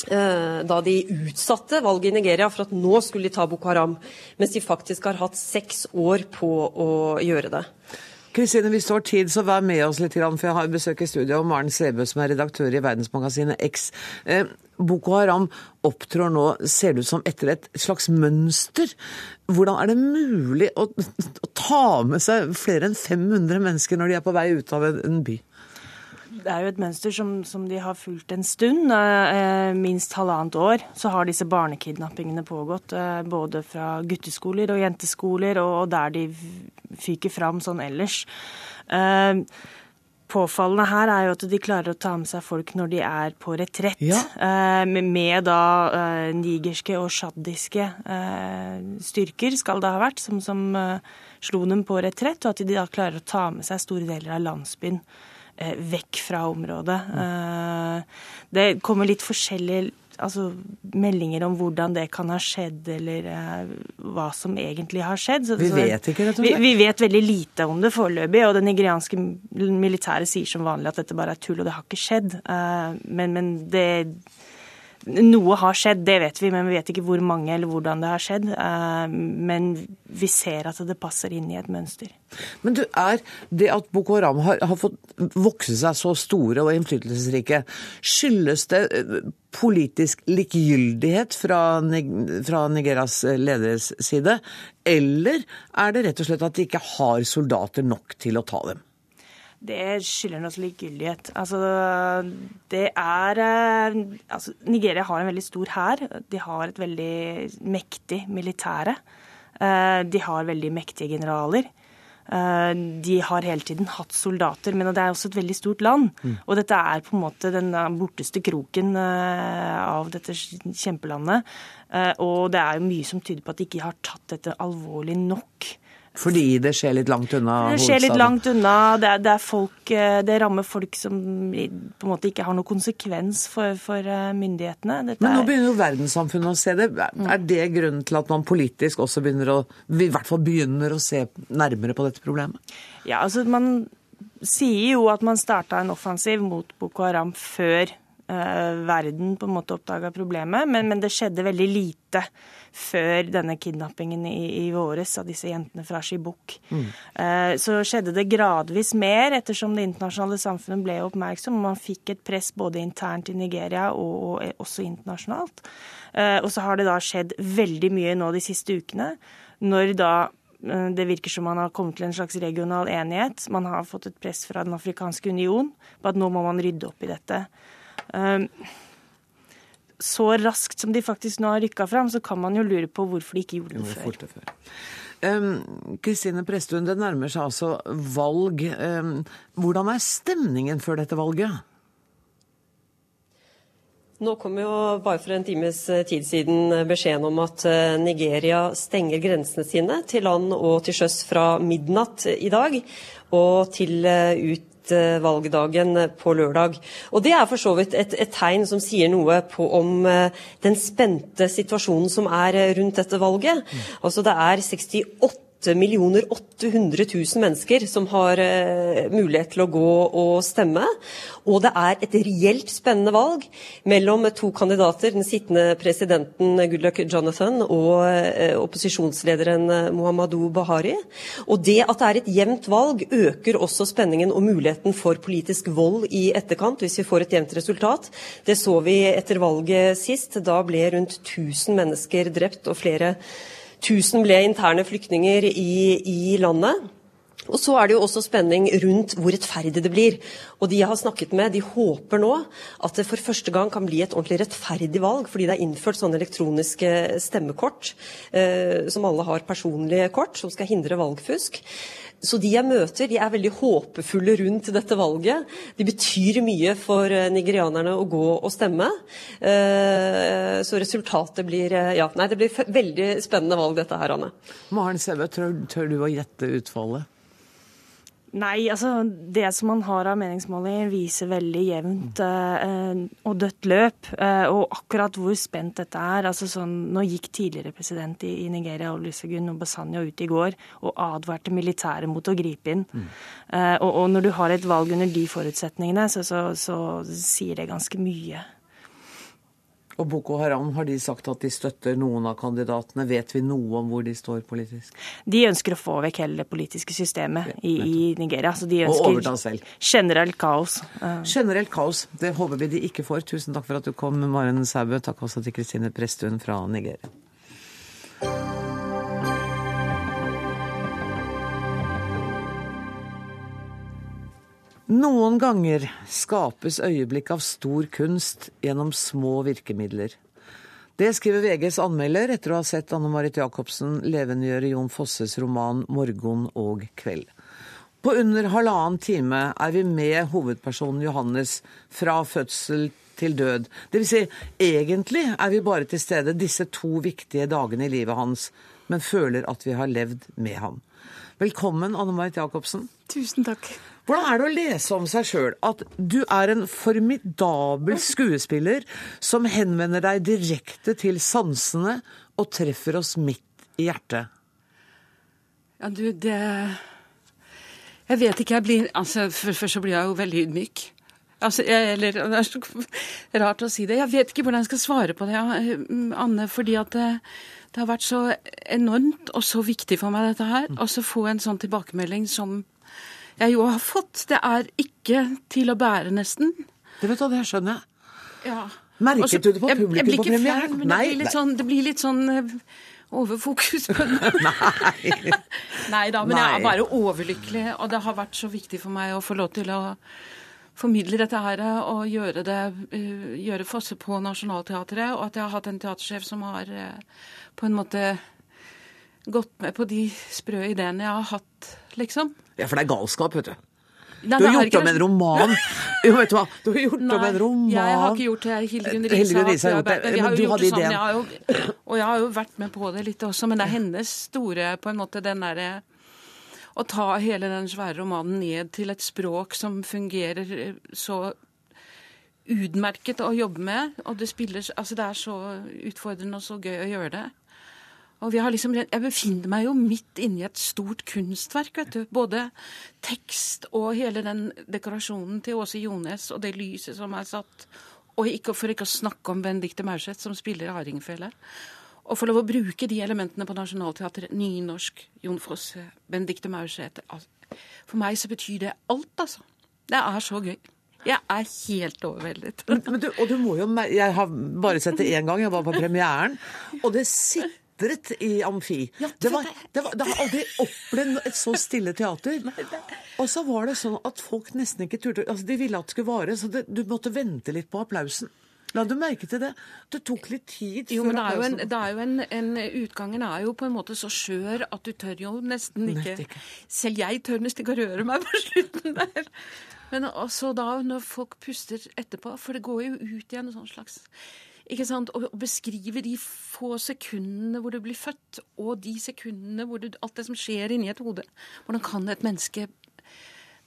da de utsatte valget i Nigeria for at nå skulle de ta Boko Haram, mens de faktisk har hatt seks år på å gjøre det. Kristine, hvis du har tid, så vær med oss litt, for jeg har besøk i studio av Maren Sebø, som er redaktør i verdensmagasinet X. Eh, Boko Haram opptrår nå, ser det ut som, etter et slags mønster. Hvordan er det mulig å ta med seg flere enn 500 mennesker når de er på vei ut av en by? Det er jo et mønster som, som de har fulgt en stund. Eh, minst halvannet år så har disse barnekidnappingene pågått. Eh, både fra gutteskoler og jenteskoler, og, og der de fyker fram sånn ellers. Eh, påfallende her er jo at de klarer å ta med seg folk når de er på retrett. Ja. Eh, med da eh, nigerske og sjaddiske eh, styrker, skal det ha vært, som, som slo dem på retrett. Og at de da klarer å ta med seg store deler av landsbyen vekk fra området. Det kommer litt forskjellige altså, meldinger om hvordan det kan ha skjedd, eller uh, hva som egentlig har skjedd. Så, vi vet ikke, rett og slett? Vi, vet veldig lite om det foreløpig. Og det nigerianske militæret sier som vanlig at dette bare er tull, og det har ikke skjedd. Men, men det noe har skjedd, det vet vi, men vi vet ikke hvor mange eller hvordan det har skjedd. Eh, men vi ser at det passer inn i et mønster. Men du, er det at Boko Haram har, har fått vokse seg så store og innflytelsesrike, skyldes det eh, politisk likegyldighet fra, fra Nigeras leders side, eller er det rett og slett at de ikke har soldater nok til å ta dem? Det skylder oss likegyldighet. Altså, det er eh, altså, Nigeria har en veldig stor hær. De har et veldig mektig militære. Eh, de har veldig mektige generaler. Eh, de har hele tiden hatt soldater, men det er også et veldig stort land. Mm. Og dette er på en måte den borteste kroken av dette kjempelandet. Og det er jo mye som tyder på at de ikke har tatt dette alvorlig nok. Fordi det skjer litt langt unna hovedstaden? Det skjer litt langt unna. Det, er, det, er folk, eh, det, rammer folk som på en måte ikke har noen konsekvens for, for eh, myndighetene. Dette Men nå begynner jo verdenssamfunnet å se det. Er det grunnen til at man politisk også begynner å, i hvert fall begynner å se nærmere på dette problemet? Ja, altså man sier jo at man starta en offensiv mot Boko Haram før verden på en måte oppdaga problemet, men, men, det skjedde veldig lite før denne kidnappingen i, i våres av disse jentene fra Shibuk. Mm. Eh, så skjedde det gradvis mer ettersom det internasjonale samfunnet ble oppmerksom. Man fikk et press både internt i Nigeria og, og også internasjonalt. Eh, og så har det da skjedd veldig mye nå de siste ukene. Når da eh, det virker som man har kommet til en slags regional enighet. Man har fått et press fra Den afrikanske union på at nå må man rydde opp i dette. Ehm, så raskt som de faktisk nå har rykka fram, så kan man jo lure på hvorfor de ikke gjorde det før. Kristine um, Presttun, det nærmer seg altså valg. Um, hvordan er stemningen før dette valget? Nå kom jo bare for en times eh, tid siden beskjeden om at eh, Nigeria stenger grensene sine til land og til sjøs fra midnatt i dag og til eh, ut valgdagen på lørdag. Og Det er for så vidt et, et tegn som sier noe på om den spente situasjonen som er rundt dette valget. Mm. Altså Det er 68 millioner 800 000 mennesker som har uh, mulighet til å gå og stemme. Og det er et reelt spennende valg mellom to kandidater, den sittende presidenten Goodluck Jonathan og uh, opposisjonslederen eh, Muhammadu Bahari. Og det at det er et jevnt valg, øker også spenningen og muligheten for politisk vold i etterkant, hvis vi får et jevnt resultat. Det så vi etter valget sist. Da ble rundt 1000 mennesker drept og flere 1000 ble interne flyktninger i, i landet. Og så er det jo også spenning rundt hvor rettferdig det blir. Og de jeg har snakket med, de håper nå at det for første gang kan bli et ordentlig rettferdig valg, fordi det er innført sånne elektroniske stemmekort, eh, som alle har personlige kort, som skal hindre valgfusk. Så de jeg møter, de er veldig håpefulle rundt dette valget. De betyr mye for eh, nigerianerne å gå og stemme. Eh, så resultatet blir eh, Ja, nei, det blir veldig spennende valg, dette her, Anne. Maren Sæbø, tør, tør du å gjette utfallet? Nei, altså det som man har av meningsmålinger viser veldig jevnt eh, og dødt løp. Eh, og akkurat hvor spent dette er altså sånn, Nå gikk tidligere president i, i Nigeria Olusegun Obasanjo ut i går og advarte militæret mot å gripe inn. Mm. Eh, og, og, når du har et valg under de forutsetningene, så, så, så sier det ganske mye. Og Boko Haram, har de sagt at de støtter noen av kandidatene? Vet vi noe om hvor de står politisk? De ønsker å få vekk hele det politiske systemet i, i Nigeria. Så de ønsker generelt kaos. Generelt kaos. Det håper vi de ikke får. Tusen takk for at du kom, Maren Saubø. Takk også til Kristine Prestun fra Nigeria. Noen ganger skapes øyeblikk av stor kunst gjennom små virkemidler. Det skriver VGs anmelder etter å ha sett Anne Marit Jacobsen levendegjøre Jon Fosses roman 'Morgon og kveld'. På under halvannen time er vi med hovedpersonen Johannes fra fødsel til død. Vil si, egentlig er vi bare til stede disse to viktige dagene i livet hans, men føler at vi har levd med ham. Velkommen, Anne Marit Jacobsen. Tusen takk. Hvordan er det å lese om seg sjøl at du er en formidabel skuespiller som henvender deg direkte til sansene og treffer oss midt i hjertet? Ja, du, det Jeg vet ikke, jeg blir Altså, først så blir jeg jo veldig ydmyk. Altså, jeg, eller Det er så rart å si det. Jeg vet ikke hvordan jeg skal svare på det, Anne. Fordi at det, det, har vært så enormt og så viktig for meg, dette her. Og så få en sånn tilbakemelding som jeg jo har fått. Det er ikke til å bære, nesten. Det vet du, det skjønner jeg. Ja. Merket Også, du det på publikum jeg, jeg på premieren? Men Nei. Det blir litt sånn, det blir litt sånn uh, overfokus på det. Nei. Nei da, men Nei. jeg er bare overlykkelig. Og det har vært så viktig for meg å få lov til å formidle dette her og gjøre det uh, gjøre Fosse på Nationaltheatret. Og at jeg har hatt en teatersjef som har uh, på en måte gått med på de sprø ideene jeg har hatt, liksom. Ja, for det er galskap, vet du. Nei, du har gjort om en roman. Jo, vet du hva? Du har gjort om en roman. Jeg har ikke gjort det. Hildegunn Riise har gjort det. Men du hadde ideen. jo, og jeg har jo vært med på det litt også, men det er hennes store på en måte den derre Å ta hele den svære romanen ned til et språk som fungerer så utmerket å jobbe med. Og det spiller Altså, det er så utfordrende og så gøy å gjøre det. Og liksom, jeg befinner meg jo midt inni et stort kunstverk. vet du. Både tekst og hele den dekorasjonen til Åse Jones og det lyset som er satt, Og ikke, for ikke å snakke om Benedicte Maurseth, som spiller hardingfele. Å få lov å bruke de elementene på Nationaltheatret, nynorsk, Jon Fosse, Benedicte Maurseth For meg så betyr det alt, altså. Det er så gøy. Jeg er helt overveldet. Men, men du, og du må jo Jeg har bare sett det én gang, jeg var på premieren. Og det sitret i amfi. Ja, det, var, det, var, det, har aldri opplevd et så stille teater. Og så var det sånn at folk nesten ikke turte altså De ville at det skulle vare, så det, du måtte vente litt på applausen. La du merke til det? Det tok litt tid. Jo, men det er jo, en, det er jo en, en, Utgangen er jo på en måte så skjør at du tør jo nesten ikke Selv jeg tør nesten ikke å røre meg på slutten der. Men også da, når folk puster etterpå, for det går jo ut igjen en sånn slags ikke sant, Å beskrive de få sekundene hvor du blir født, og de sekundene hvor du, alt det som skjer inni et hode. Hvordan kan et menneske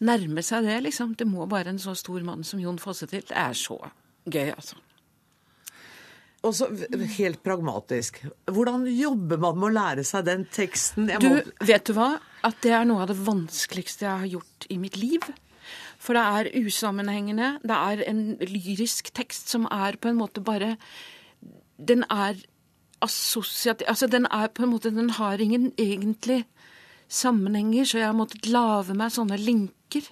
nærme seg det, liksom? Det må bare en så stor mann som Jon Fosse til. Det er så gøy, altså. Og så helt pragmatisk. Hvordan jobber man med å lære seg den teksten? Må... Du, vet du hva? At det er noe av det vanskeligste jeg har gjort i mitt liv. For det er usammenhengende. Det er en lyrisk tekst som er på en måte bare Den er assosiativ Altså, den er på en måte Den har ingen egentlig sammenhenger, så jeg har måttet lage meg sånne linker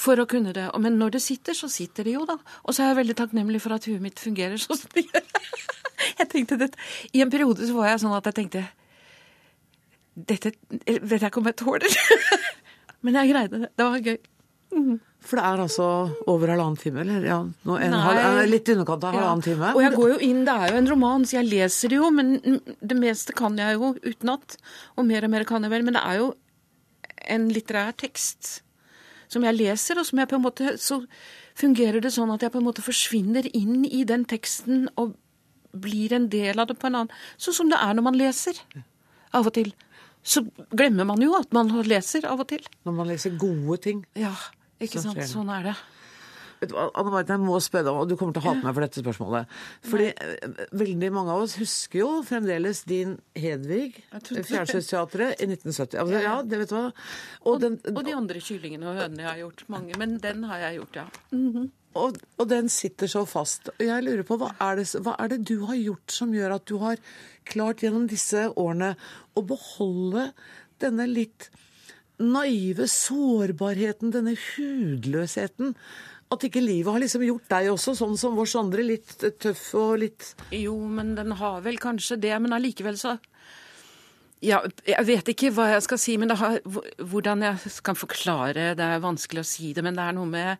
for å kunne det. Men når det sitter, så sitter det jo, da. Og så er jeg veldig takknemlig for at huet mitt fungerer sånn som det gjør. jeg tenkte dette. I en periode så var jeg sånn at jeg tenkte Dette vet jeg ikke om jeg tåler. Men jeg greide det. Det var gøy. Mm. For det er altså over halvannen time? eller? Ja, en, halv, litt i underkant av halvannen ja. time? Og jeg går jo inn, Det er jo en roman, så jeg leser det jo, men det meste kan jeg jo utenat. Og mer og mer kan jeg vel. Men det er jo en litterær tekst som jeg leser, og som jeg på en måte Så fungerer det sånn at jeg på en måte forsvinner inn i den teksten og blir en del av det på en annen Sånn som det er når man leser. Av og til. Så glemmer man jo at man leser av og til. Når man leser gode ting. Ja, ikke sant. Sånn er det. Vet du hva, Anne Marit, jeg må spørre deg, om, og du kommer til å hate meg for dette spørsmålet. Fordi Nei. Eh, veldig mange av oss husker jo fremdeles din Hedvig, Fjernsynsteatret, i 1970. Altså, ja, det vet du hva. Og, og, den, og, de andre kyllingene og hønene jeg har gjort. Mange. Men den har jeg gjort, ja. Mm -hmm. og, og, den sitter så fast. Og Jeg lurer på, hva er, det, hva er det du har gjort som gjør at du har klart gjennom disse årene å beholde denne litt naive sårbarheten, denne hudløsheten, at ikke livet har liksom gjort deg også, sånn som vårs andre, litt tøff og litt Jo, men den har vel kanskje det, men allikevel så ja, jeg vet ikke hva jeg skal si, men har, hvordan jeg kan forklare Det er vanskelig å si det, men det er noe med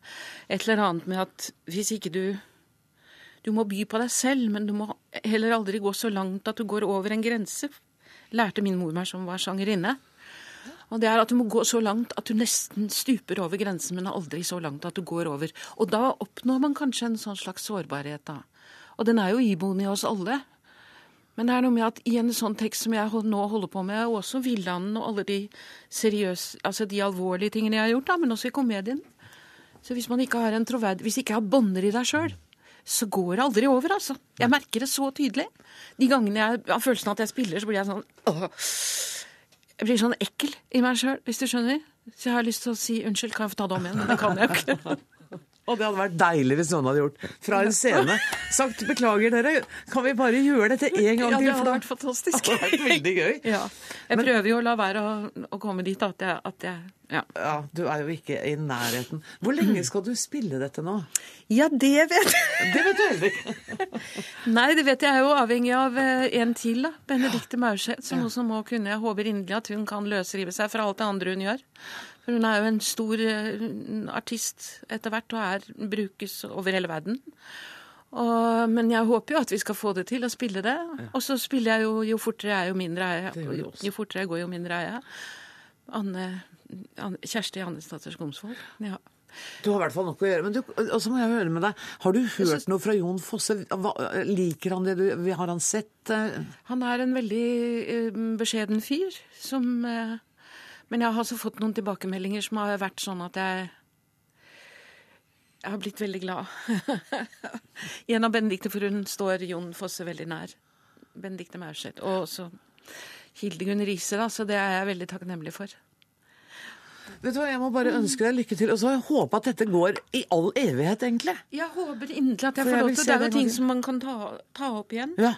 et eller annet med at hvis ikke du Du må by på deg selv, men du må heller aldri gå så langt at du går over en grense. Lærte min mor meg som var sangerinne. Og det er at du må gå så langt at du nesten stuper over grensen, men aldri så langt at du går over. Og da oppnår man kanskje en sånn slags sårbarhet, da. Og den er jo iboende i oss alle. Men det er noe med at i en sånn tekst som jeg nå holder på med, og også Villanden og alle de seriøse, altså de alvorlige tingene jeg har gjort, da, men også i komedien Så hvis man ikke har en troverd, hvis ikke jeg har bånder i deg sjøl, så går det aldri over, altså. Jeg merker det så tydelig. De gangene jeg har følelsen av at jeg spiller, så blir jeg sånn åh. Jeg blir sånn ekkel i meg sjøl, hvis du skjønner. Så jeg har lyst til å si unnskyld, kan jeg få ta det om igjen? Men det kan jeg ikke. Og det hadde vært deilig hvis noen hadde gjort fra en scene. Sagt beklager, dere, kan vi bare gjøre dette en gang til? Ja, det hadde vært fantastisk. Det hadde vært veldig gøy. Ja. Jeg Men, prøver jo å la være å, å komme dit at jeg, at jeg ja. ja. Du er jo ikke i nærheten. Hvor lenge skal du spille dette nå? Ja, det vet jeg. Det vet du heller ikke. Nei, det vet jeg er jo avhengig av eh, en til, da. Benedicte Maurseth, som også må kunne Jeg håper inderlig at hun kan løsrive seg fra alt det andre hun gjør. For hun er jo en stor uh, artist etter hvert, og er, brukes over hele verden. Og, men jeg håper jo at vi skal få det til å spille det. Ja. Og så spiller jeg jo Jo fortere jeg er, jo mindre er jeg. Jo, jo fortere jeg går, jo mindre er jeg. Anne, Anne, Kjersti Annesdatter Skomsvold. Ja. Du har i hvert fall nok å gjøre. Men du, og så må jeg høre med deg. Har du hørt synes... noe fra Jon Fosse? Hva, liker han det du Har han sett uh... Han er en veldig uh, beskjeden fyr som men jeg har også fått noen tilbakemeldinger som har vært sånn at jeg jeg har blitt veldig glad. Gjennom Benedicte, for hun står Jon Fosse veldig nær. Benedicte Maurseth. Og også Hildegunn Riise, da, så det er jeg veldig takknemlig for. Vet du hva, Jeg må bare ønske deg lykke til. Og så håpe at dette går i all evighet, egentlig. Jeg håper inderlig at jeg får lov til det. Er jo ting som man kan ta, ta opp igjen. Ja.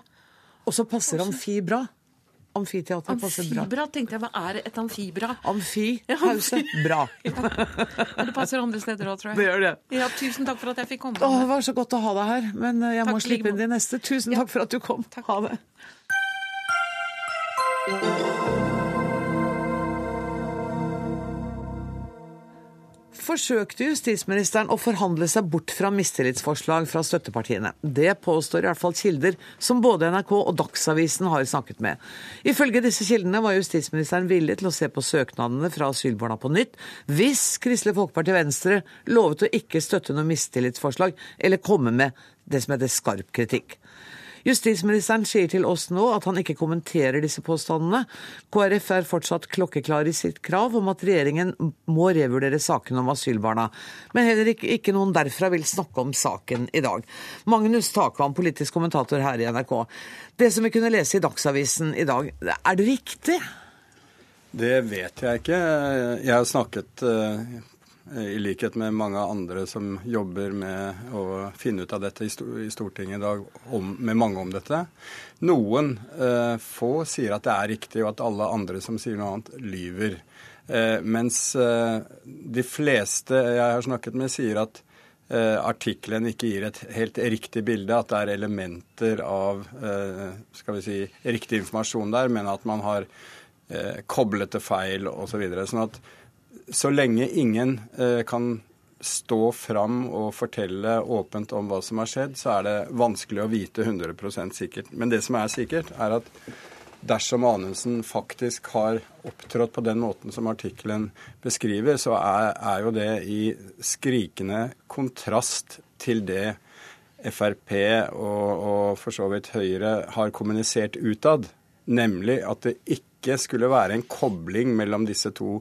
Og så passer amfi bra. Amfiteater passer bra. Amfibra, tenkte jeg. Hva er et amfibra? Amfi, pause, bra. ja. Det passer andre steder òg, tror jeg. Det gjør det. Ja, Tusen takk for at jeg fikk komme. Åh, det var så godt å ha deg her, men eh, jeg takk må slippe inn de neste. Tusen takk for at du kom. Takk. Ha det. Forsøkte justisministeren å forhandle seg bort fra mistillitsforslag fra støttepartiene. Det påstår i hvert fall kilder som både NRK og Dagsavisen har snakket med. Ifølge disse kildene var justisministeren villig til å se på søknadene fra asylbarna på nytt, hvis Kristelig Folkeparti og Venstre lovet å ikke støtte noe mistillitsforslag eller komme med det som heter skarp kritikk. Justisministeren sier til oss nå at han ikke kommenterer disse påstandene. KrF er fortsatt klokkeklar i sitt krav om at regjeringen må revurdere saken om asylbarna. Men heller ikke, ikke noen derfra vil snakke om saken i dag. Magnus Takvam, politisk kommentator her i NRK. Det som vi kunne lese i Dagsavisen i dag, er det riktig? Det vet jeg ikke. Jeg har snakket i likhet med mange andre som jobber med å finne ut av dette i Stortinget i dag, om, med mange om dette. Noen eh, få sier at det er riktig, og at alle andre som sier noe annet, lyver. Eh, mens eh, de fleste jeg har snakket med, sier at eh, artikkelen ikke gir et helt riktig bilde, at det er elementer av eh, skal vi si, riktig informasjon der, men at man har eh, koblet det feil osv. Så videre. sånn at så lenge ingen eh, kan stå fram og fortelle åpent om hva som har skjedd, så er det vanskelig å vite 100% sikkert. Men det som er sikkert, er at dersom Anundsen faktisk har opptrådt på den måten som artikkelen beskriver, så er, er, jo det i skrikende kontrast til det Frp og, og for så vidt Høyre har kommunisert utad, nemlig at det ikke skulle være en kobling mellom disse to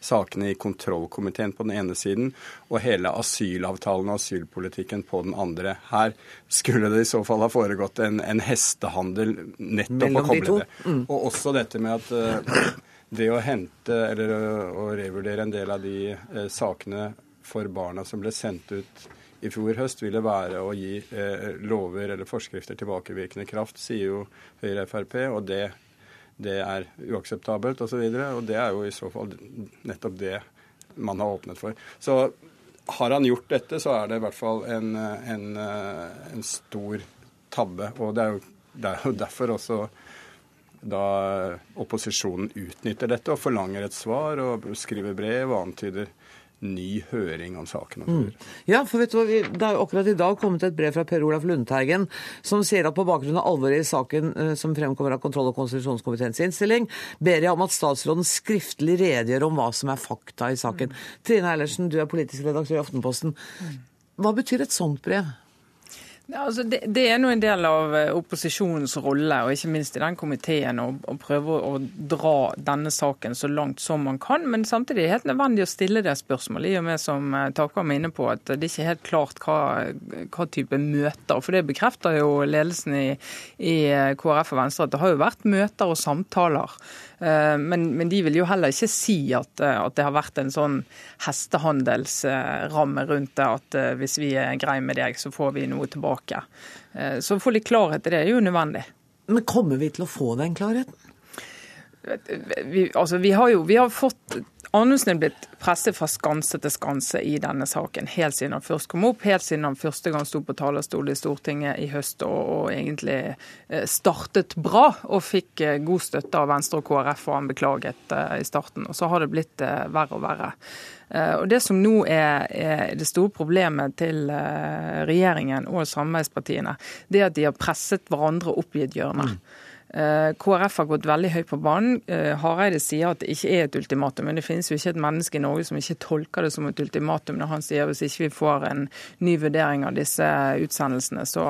sakene i kontrollkomiteen på den ene siden og hele asylavtalen og asylpolitikken på den andre. Her skulle det i så fall ha foregått en, en hestehandel nettopp å koble det. Mm. Og også dette med at uh, det å hente eller å, revurdere en del av de uh, sakene for barna som ble sendt ut i fjor høst, ville være å gi eh, lover eller forskrifter tilbakevirkende kraft, sier jo Høyre Frp. og det det er uakseptabelt osv. Og, så og det er jo i så fall nettopp det man har åpnet for. Så har han gjort dette, så er det i hvert fall en, en, en stor tabbe. Og det er, jo, det er jo derfor også da opposisjonen utnytter dette og forlanger et svar og skriver brev og antyder ny høring om saken. Mm. Ja, for vet du hva, Det er jo akkurat i dag kommet et brev fra Per Olaf Lundteigen som sier at på bakgrunn av alvoret i saken eh, som fremkommer av kontroll- og konstitusjonskomiteens innstilling, ber jeg om at statsråden skriftlig redegjør om hva som er fakta i saken. Mm. Trine Eilertsen, du er politisk redaktør i Aftenposten. Mm. Hva betyr et sånt brev? Ja, altså det, det, er nå en del av eh, opposisjonens rolle, og ikke minst i den komiteen, å, prøve å dra denne saken så langt som man kan. Men samtidig er det helt nødvendig å stille det spørsmålet, i og med som taker Takvam er inne på, at det ikke er helt klart hva, hva type møter. For det bekrefter jo ledelsen i, i eh, KrF og Venstre, at det har jo vært møter og samtaler Eh, men, men, de vil jo heller ikke si at, eh, at det har vært en sånn hestehandelsramme rundt det, at eh, hvis vi er greie med deg, så får vi noe tilbake. Så å få litt klarhet i det er jo nødvendig. Men kommer vi til å få den klarheten? Vi, altså, vi, har jo vi har fått Anundsen er blitt presset fra skanse til skanse i denne saken, helt siden han først kom opp, helt siden han første gang sto på talerstol i Stortinget i høst og, og egentlig eh, startet bra og fikk eh, god støtte av Venstre og KrF, og han beklaget uh, i starten. Og så har det blitt verre og verre. Og Det som nå er, er det store problemet til regjeringen og samarbeidspartiene, det er at de har presset hverandre opp i et hjørne. Mm. Eh, KrF har gått veldig høyt på banen. Eh, Hareide sier at det ikke er et ultimatum. Men det finnes jo ikke et menneske i Norge som ikke tolker det som et ultimatum når han sier hvis ikke vi får en ny vurdering av disse utsendelsene, så,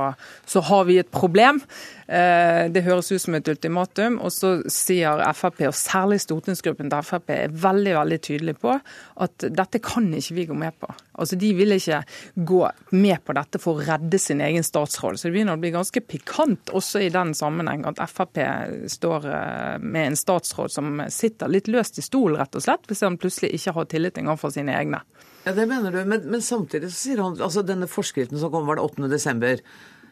så har vi et problem. Eh, det høres ut som et ultimatum. Og så sier Frp, og særlig stortingsgruppen til Frp, er veldig veldig tydelig på at dette kan ikke vi gå med på. Altså, De vil ikke gå med på dette for å redde sin egen statsråd. Så det begynner å bli ganske pikant også i den sammenheng at Frp Frp står med en statsråd som sitter litt løst i stolen, rett og slett, hvis han plutselig ikke har tillit engang for sine egne. Ja, Det mener du, men, men samtidig så sier han altså denne forskriften som kom var det 8. desember,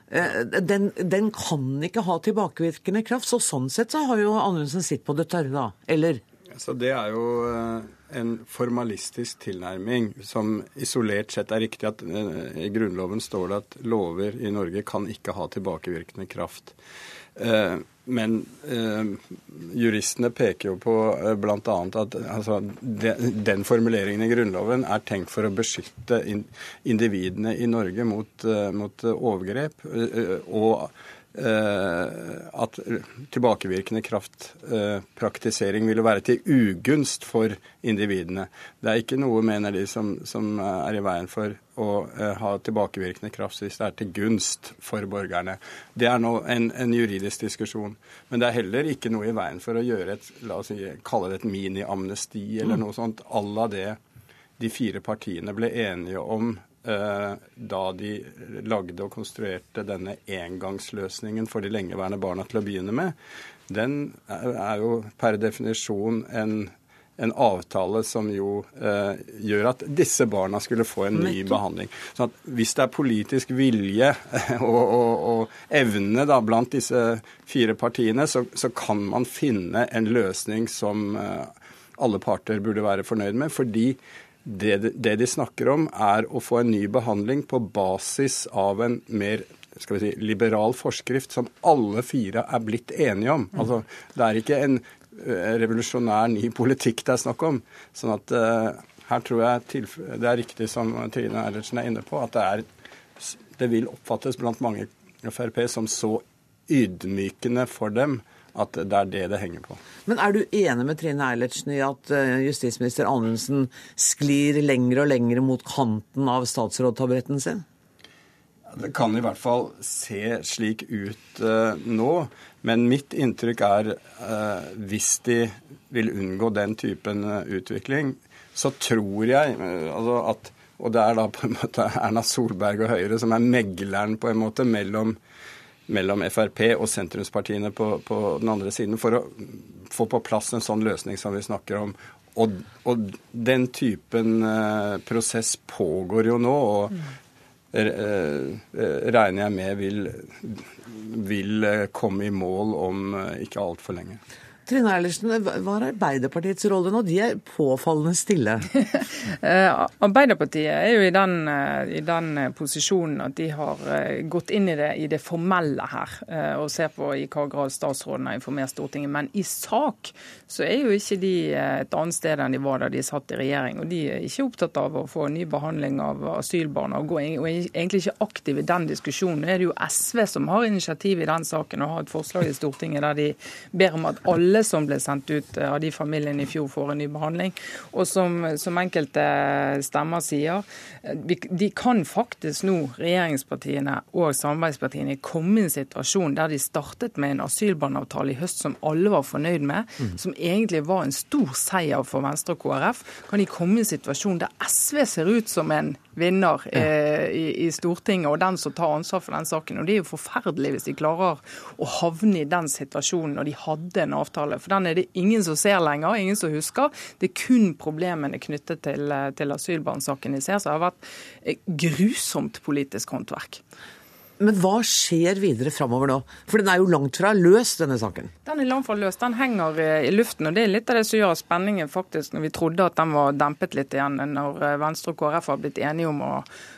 den, den, kan ikke ha tilbakevirkende kraft. Så sånn sett så har jo Anundsen sitt på det tørre, da. Eller? Så det er jo en formalistisk tilnærming som isolert sett er riktig. at I Grunnloven står det at lover i Norge kan ikke ha tilbakevirkende kraft. Men eh, juristene peker jo på eh, bl.a. at altså, de, den formuleringen i Grunnloven er tenkt for å beskytte in, individene i Norge mot, eh, mot overgrep. Eh, og at tilbakevirkende kraftpraktisering ville være til ugunst for individene. Det er ikke noe, mener de, som, som er i veien for å eh, ha tilbakevirkende kraft hvis det er til gunst for borgerne. Det er nå en, en, juridisk diskusjon. Men det er heller ikke noe i veien for å gjøre et, la oss si, kalle det et mini-amnesti eller mm. noe sånt à la det de fire partiene ble enige om Eh, da de lagde og konstruerte denne engangsløsningen for de lengeværende barna til å begynne med, den er jo per definisjon en, en avtale som jo eh, gjør at disse barna skulle få en ny behandling. Så at hvis det er politisk vilje og, og, og evne da, blant disse fire partiene, så, så, kan man finne en løsning som eh, alle parter burde være fornøyd med. fordi det, det, de snakker om, er å få en ny behandling på basis av en mer skal vi si, liberal forskrift som alle fire er blitt enige om. Mm. Altså, det er ikke en uh, revolusjonær ny politikk det er snakk om. Sånn at uh, her tror jeg det er riktig som Trine Eilertsen er inne på, at det, er, det vil oppfattes blant mange Frp som så ydmykende for dem at det er det det henger på. Men er du enig med Trine Eilertsen i at eh, justisminister Anundsen sklir lenger og lenger mot kanten av statsrådtaburetten sin? Det kan i hvert fall se slik ut uh, nå. Men mitt inntrykk er uh, hvis de vil unngå den typen uh, utvikling, så tror jeg altså at Og det er da på en måte Erna Solberg og Høyre som er megleren på en måte mellom mellom Frp og sentrumspartiene på, på, den andre siden for å få på plass en sånn løsning som vi snakker om. Og, og den typen eh, prosess pågår jo nå, og mm. regner jeg med vil, vil eh, komme i mål om eh, ikke altfor lenge. Trine Eilertsen, hva er Arbeiderpartiets rolle nå? De er påfallende stille. Eh, Arbeiderpartiet er jo i den, eh, i den, posisjonen at de har eh, gått inn i det, i det formelle her, og ser på i hva grad statsråden har informert Stortinget. Men i sak så er jo ikke de et annet sted enn de var da de satt i regjering. Og de er ikke opptatt av å få ny behandling av asylbarna, og, og er egentlig ikke aktive i den diskusjonen. Nå er det jo SV som har initiativ i den saken og har et forslag i Stortinget der de ber om at alle alle som ble sendt ut eh, av de familiene i fjor, får en ny behandling. Og som, som enkelte stemmer sier, eh, de kan faktisk nå, regjeringspartiene og samarbeidspartiene, komme i en situasjon der de startet med en asylbarnavtale i høst som alle var fornøyd med, mm. som egentlig var en stor seier for Venstre og KrF. Kan de komme i en situasjon der SV ser ut som en vinner eh, i, i, Stortinget, og den som tar ansvar for den saken. Og Det er jo forferdelig hvis de klarer å havne i den situasjonen når de hadde en avtale. For den er det ingen som ser lenger, ingen som husker. Det er kun problemene knyttet til, til asylbarnsaken de ser. Så det har vært eh, grusomt politisk håndverk. Men hva skjer videre framover nå? For den er jo langt fra løs, denne saken. Den er langt fra løs. Den henger eh, i luften. Og det er litt av det som gjør spenningen faktisk, når vi trodde at den var dempet litt igjen, når eh, Venstre og KrF har blitt enige om å,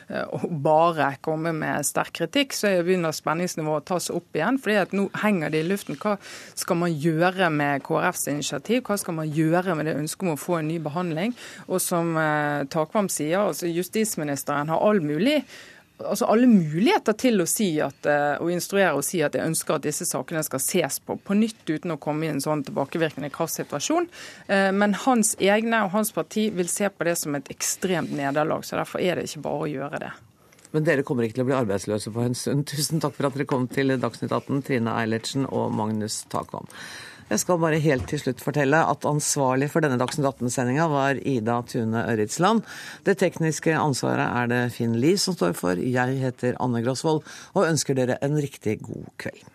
eh, å bare komme med sterk kritikk, så begynner spenningsnivået å tas opp igjen. fordi at nå henger det i luften. Hva skal man gjøre med KrFs initiativ? Hva skal man gjøre med det ønsket om å få en ny behandling? Og som Takvam sier, altså justisministeren har all mulig altså alle muligheter til å si at, eh, å instruere og si at jeg ønsker at disse sakene skal ses på på nytt, uten å komme i en sånn tilbakevirkende kraftsituasjon. Eh, men hans egne og hans parti vil se på det som et ekstremt nederlag, så derfor er det ikke bare å gjøre det. Men dere kommer ikke til å bli arbeidsløse på en stund. Tusen takk for at dere kom til Dagsnytt 18, Trine Eilertsen og Magnus Takvam. Jeg skal bare helt til slutt fortelle at ansvarlig for denne Dagsnytt 18-sendinga var Ida Tune Øritsland. Det tekniske ansvaret er det Finn Lie som står for. Jeg heter Anne Grosvold og ønsker dere en riktig god kveld.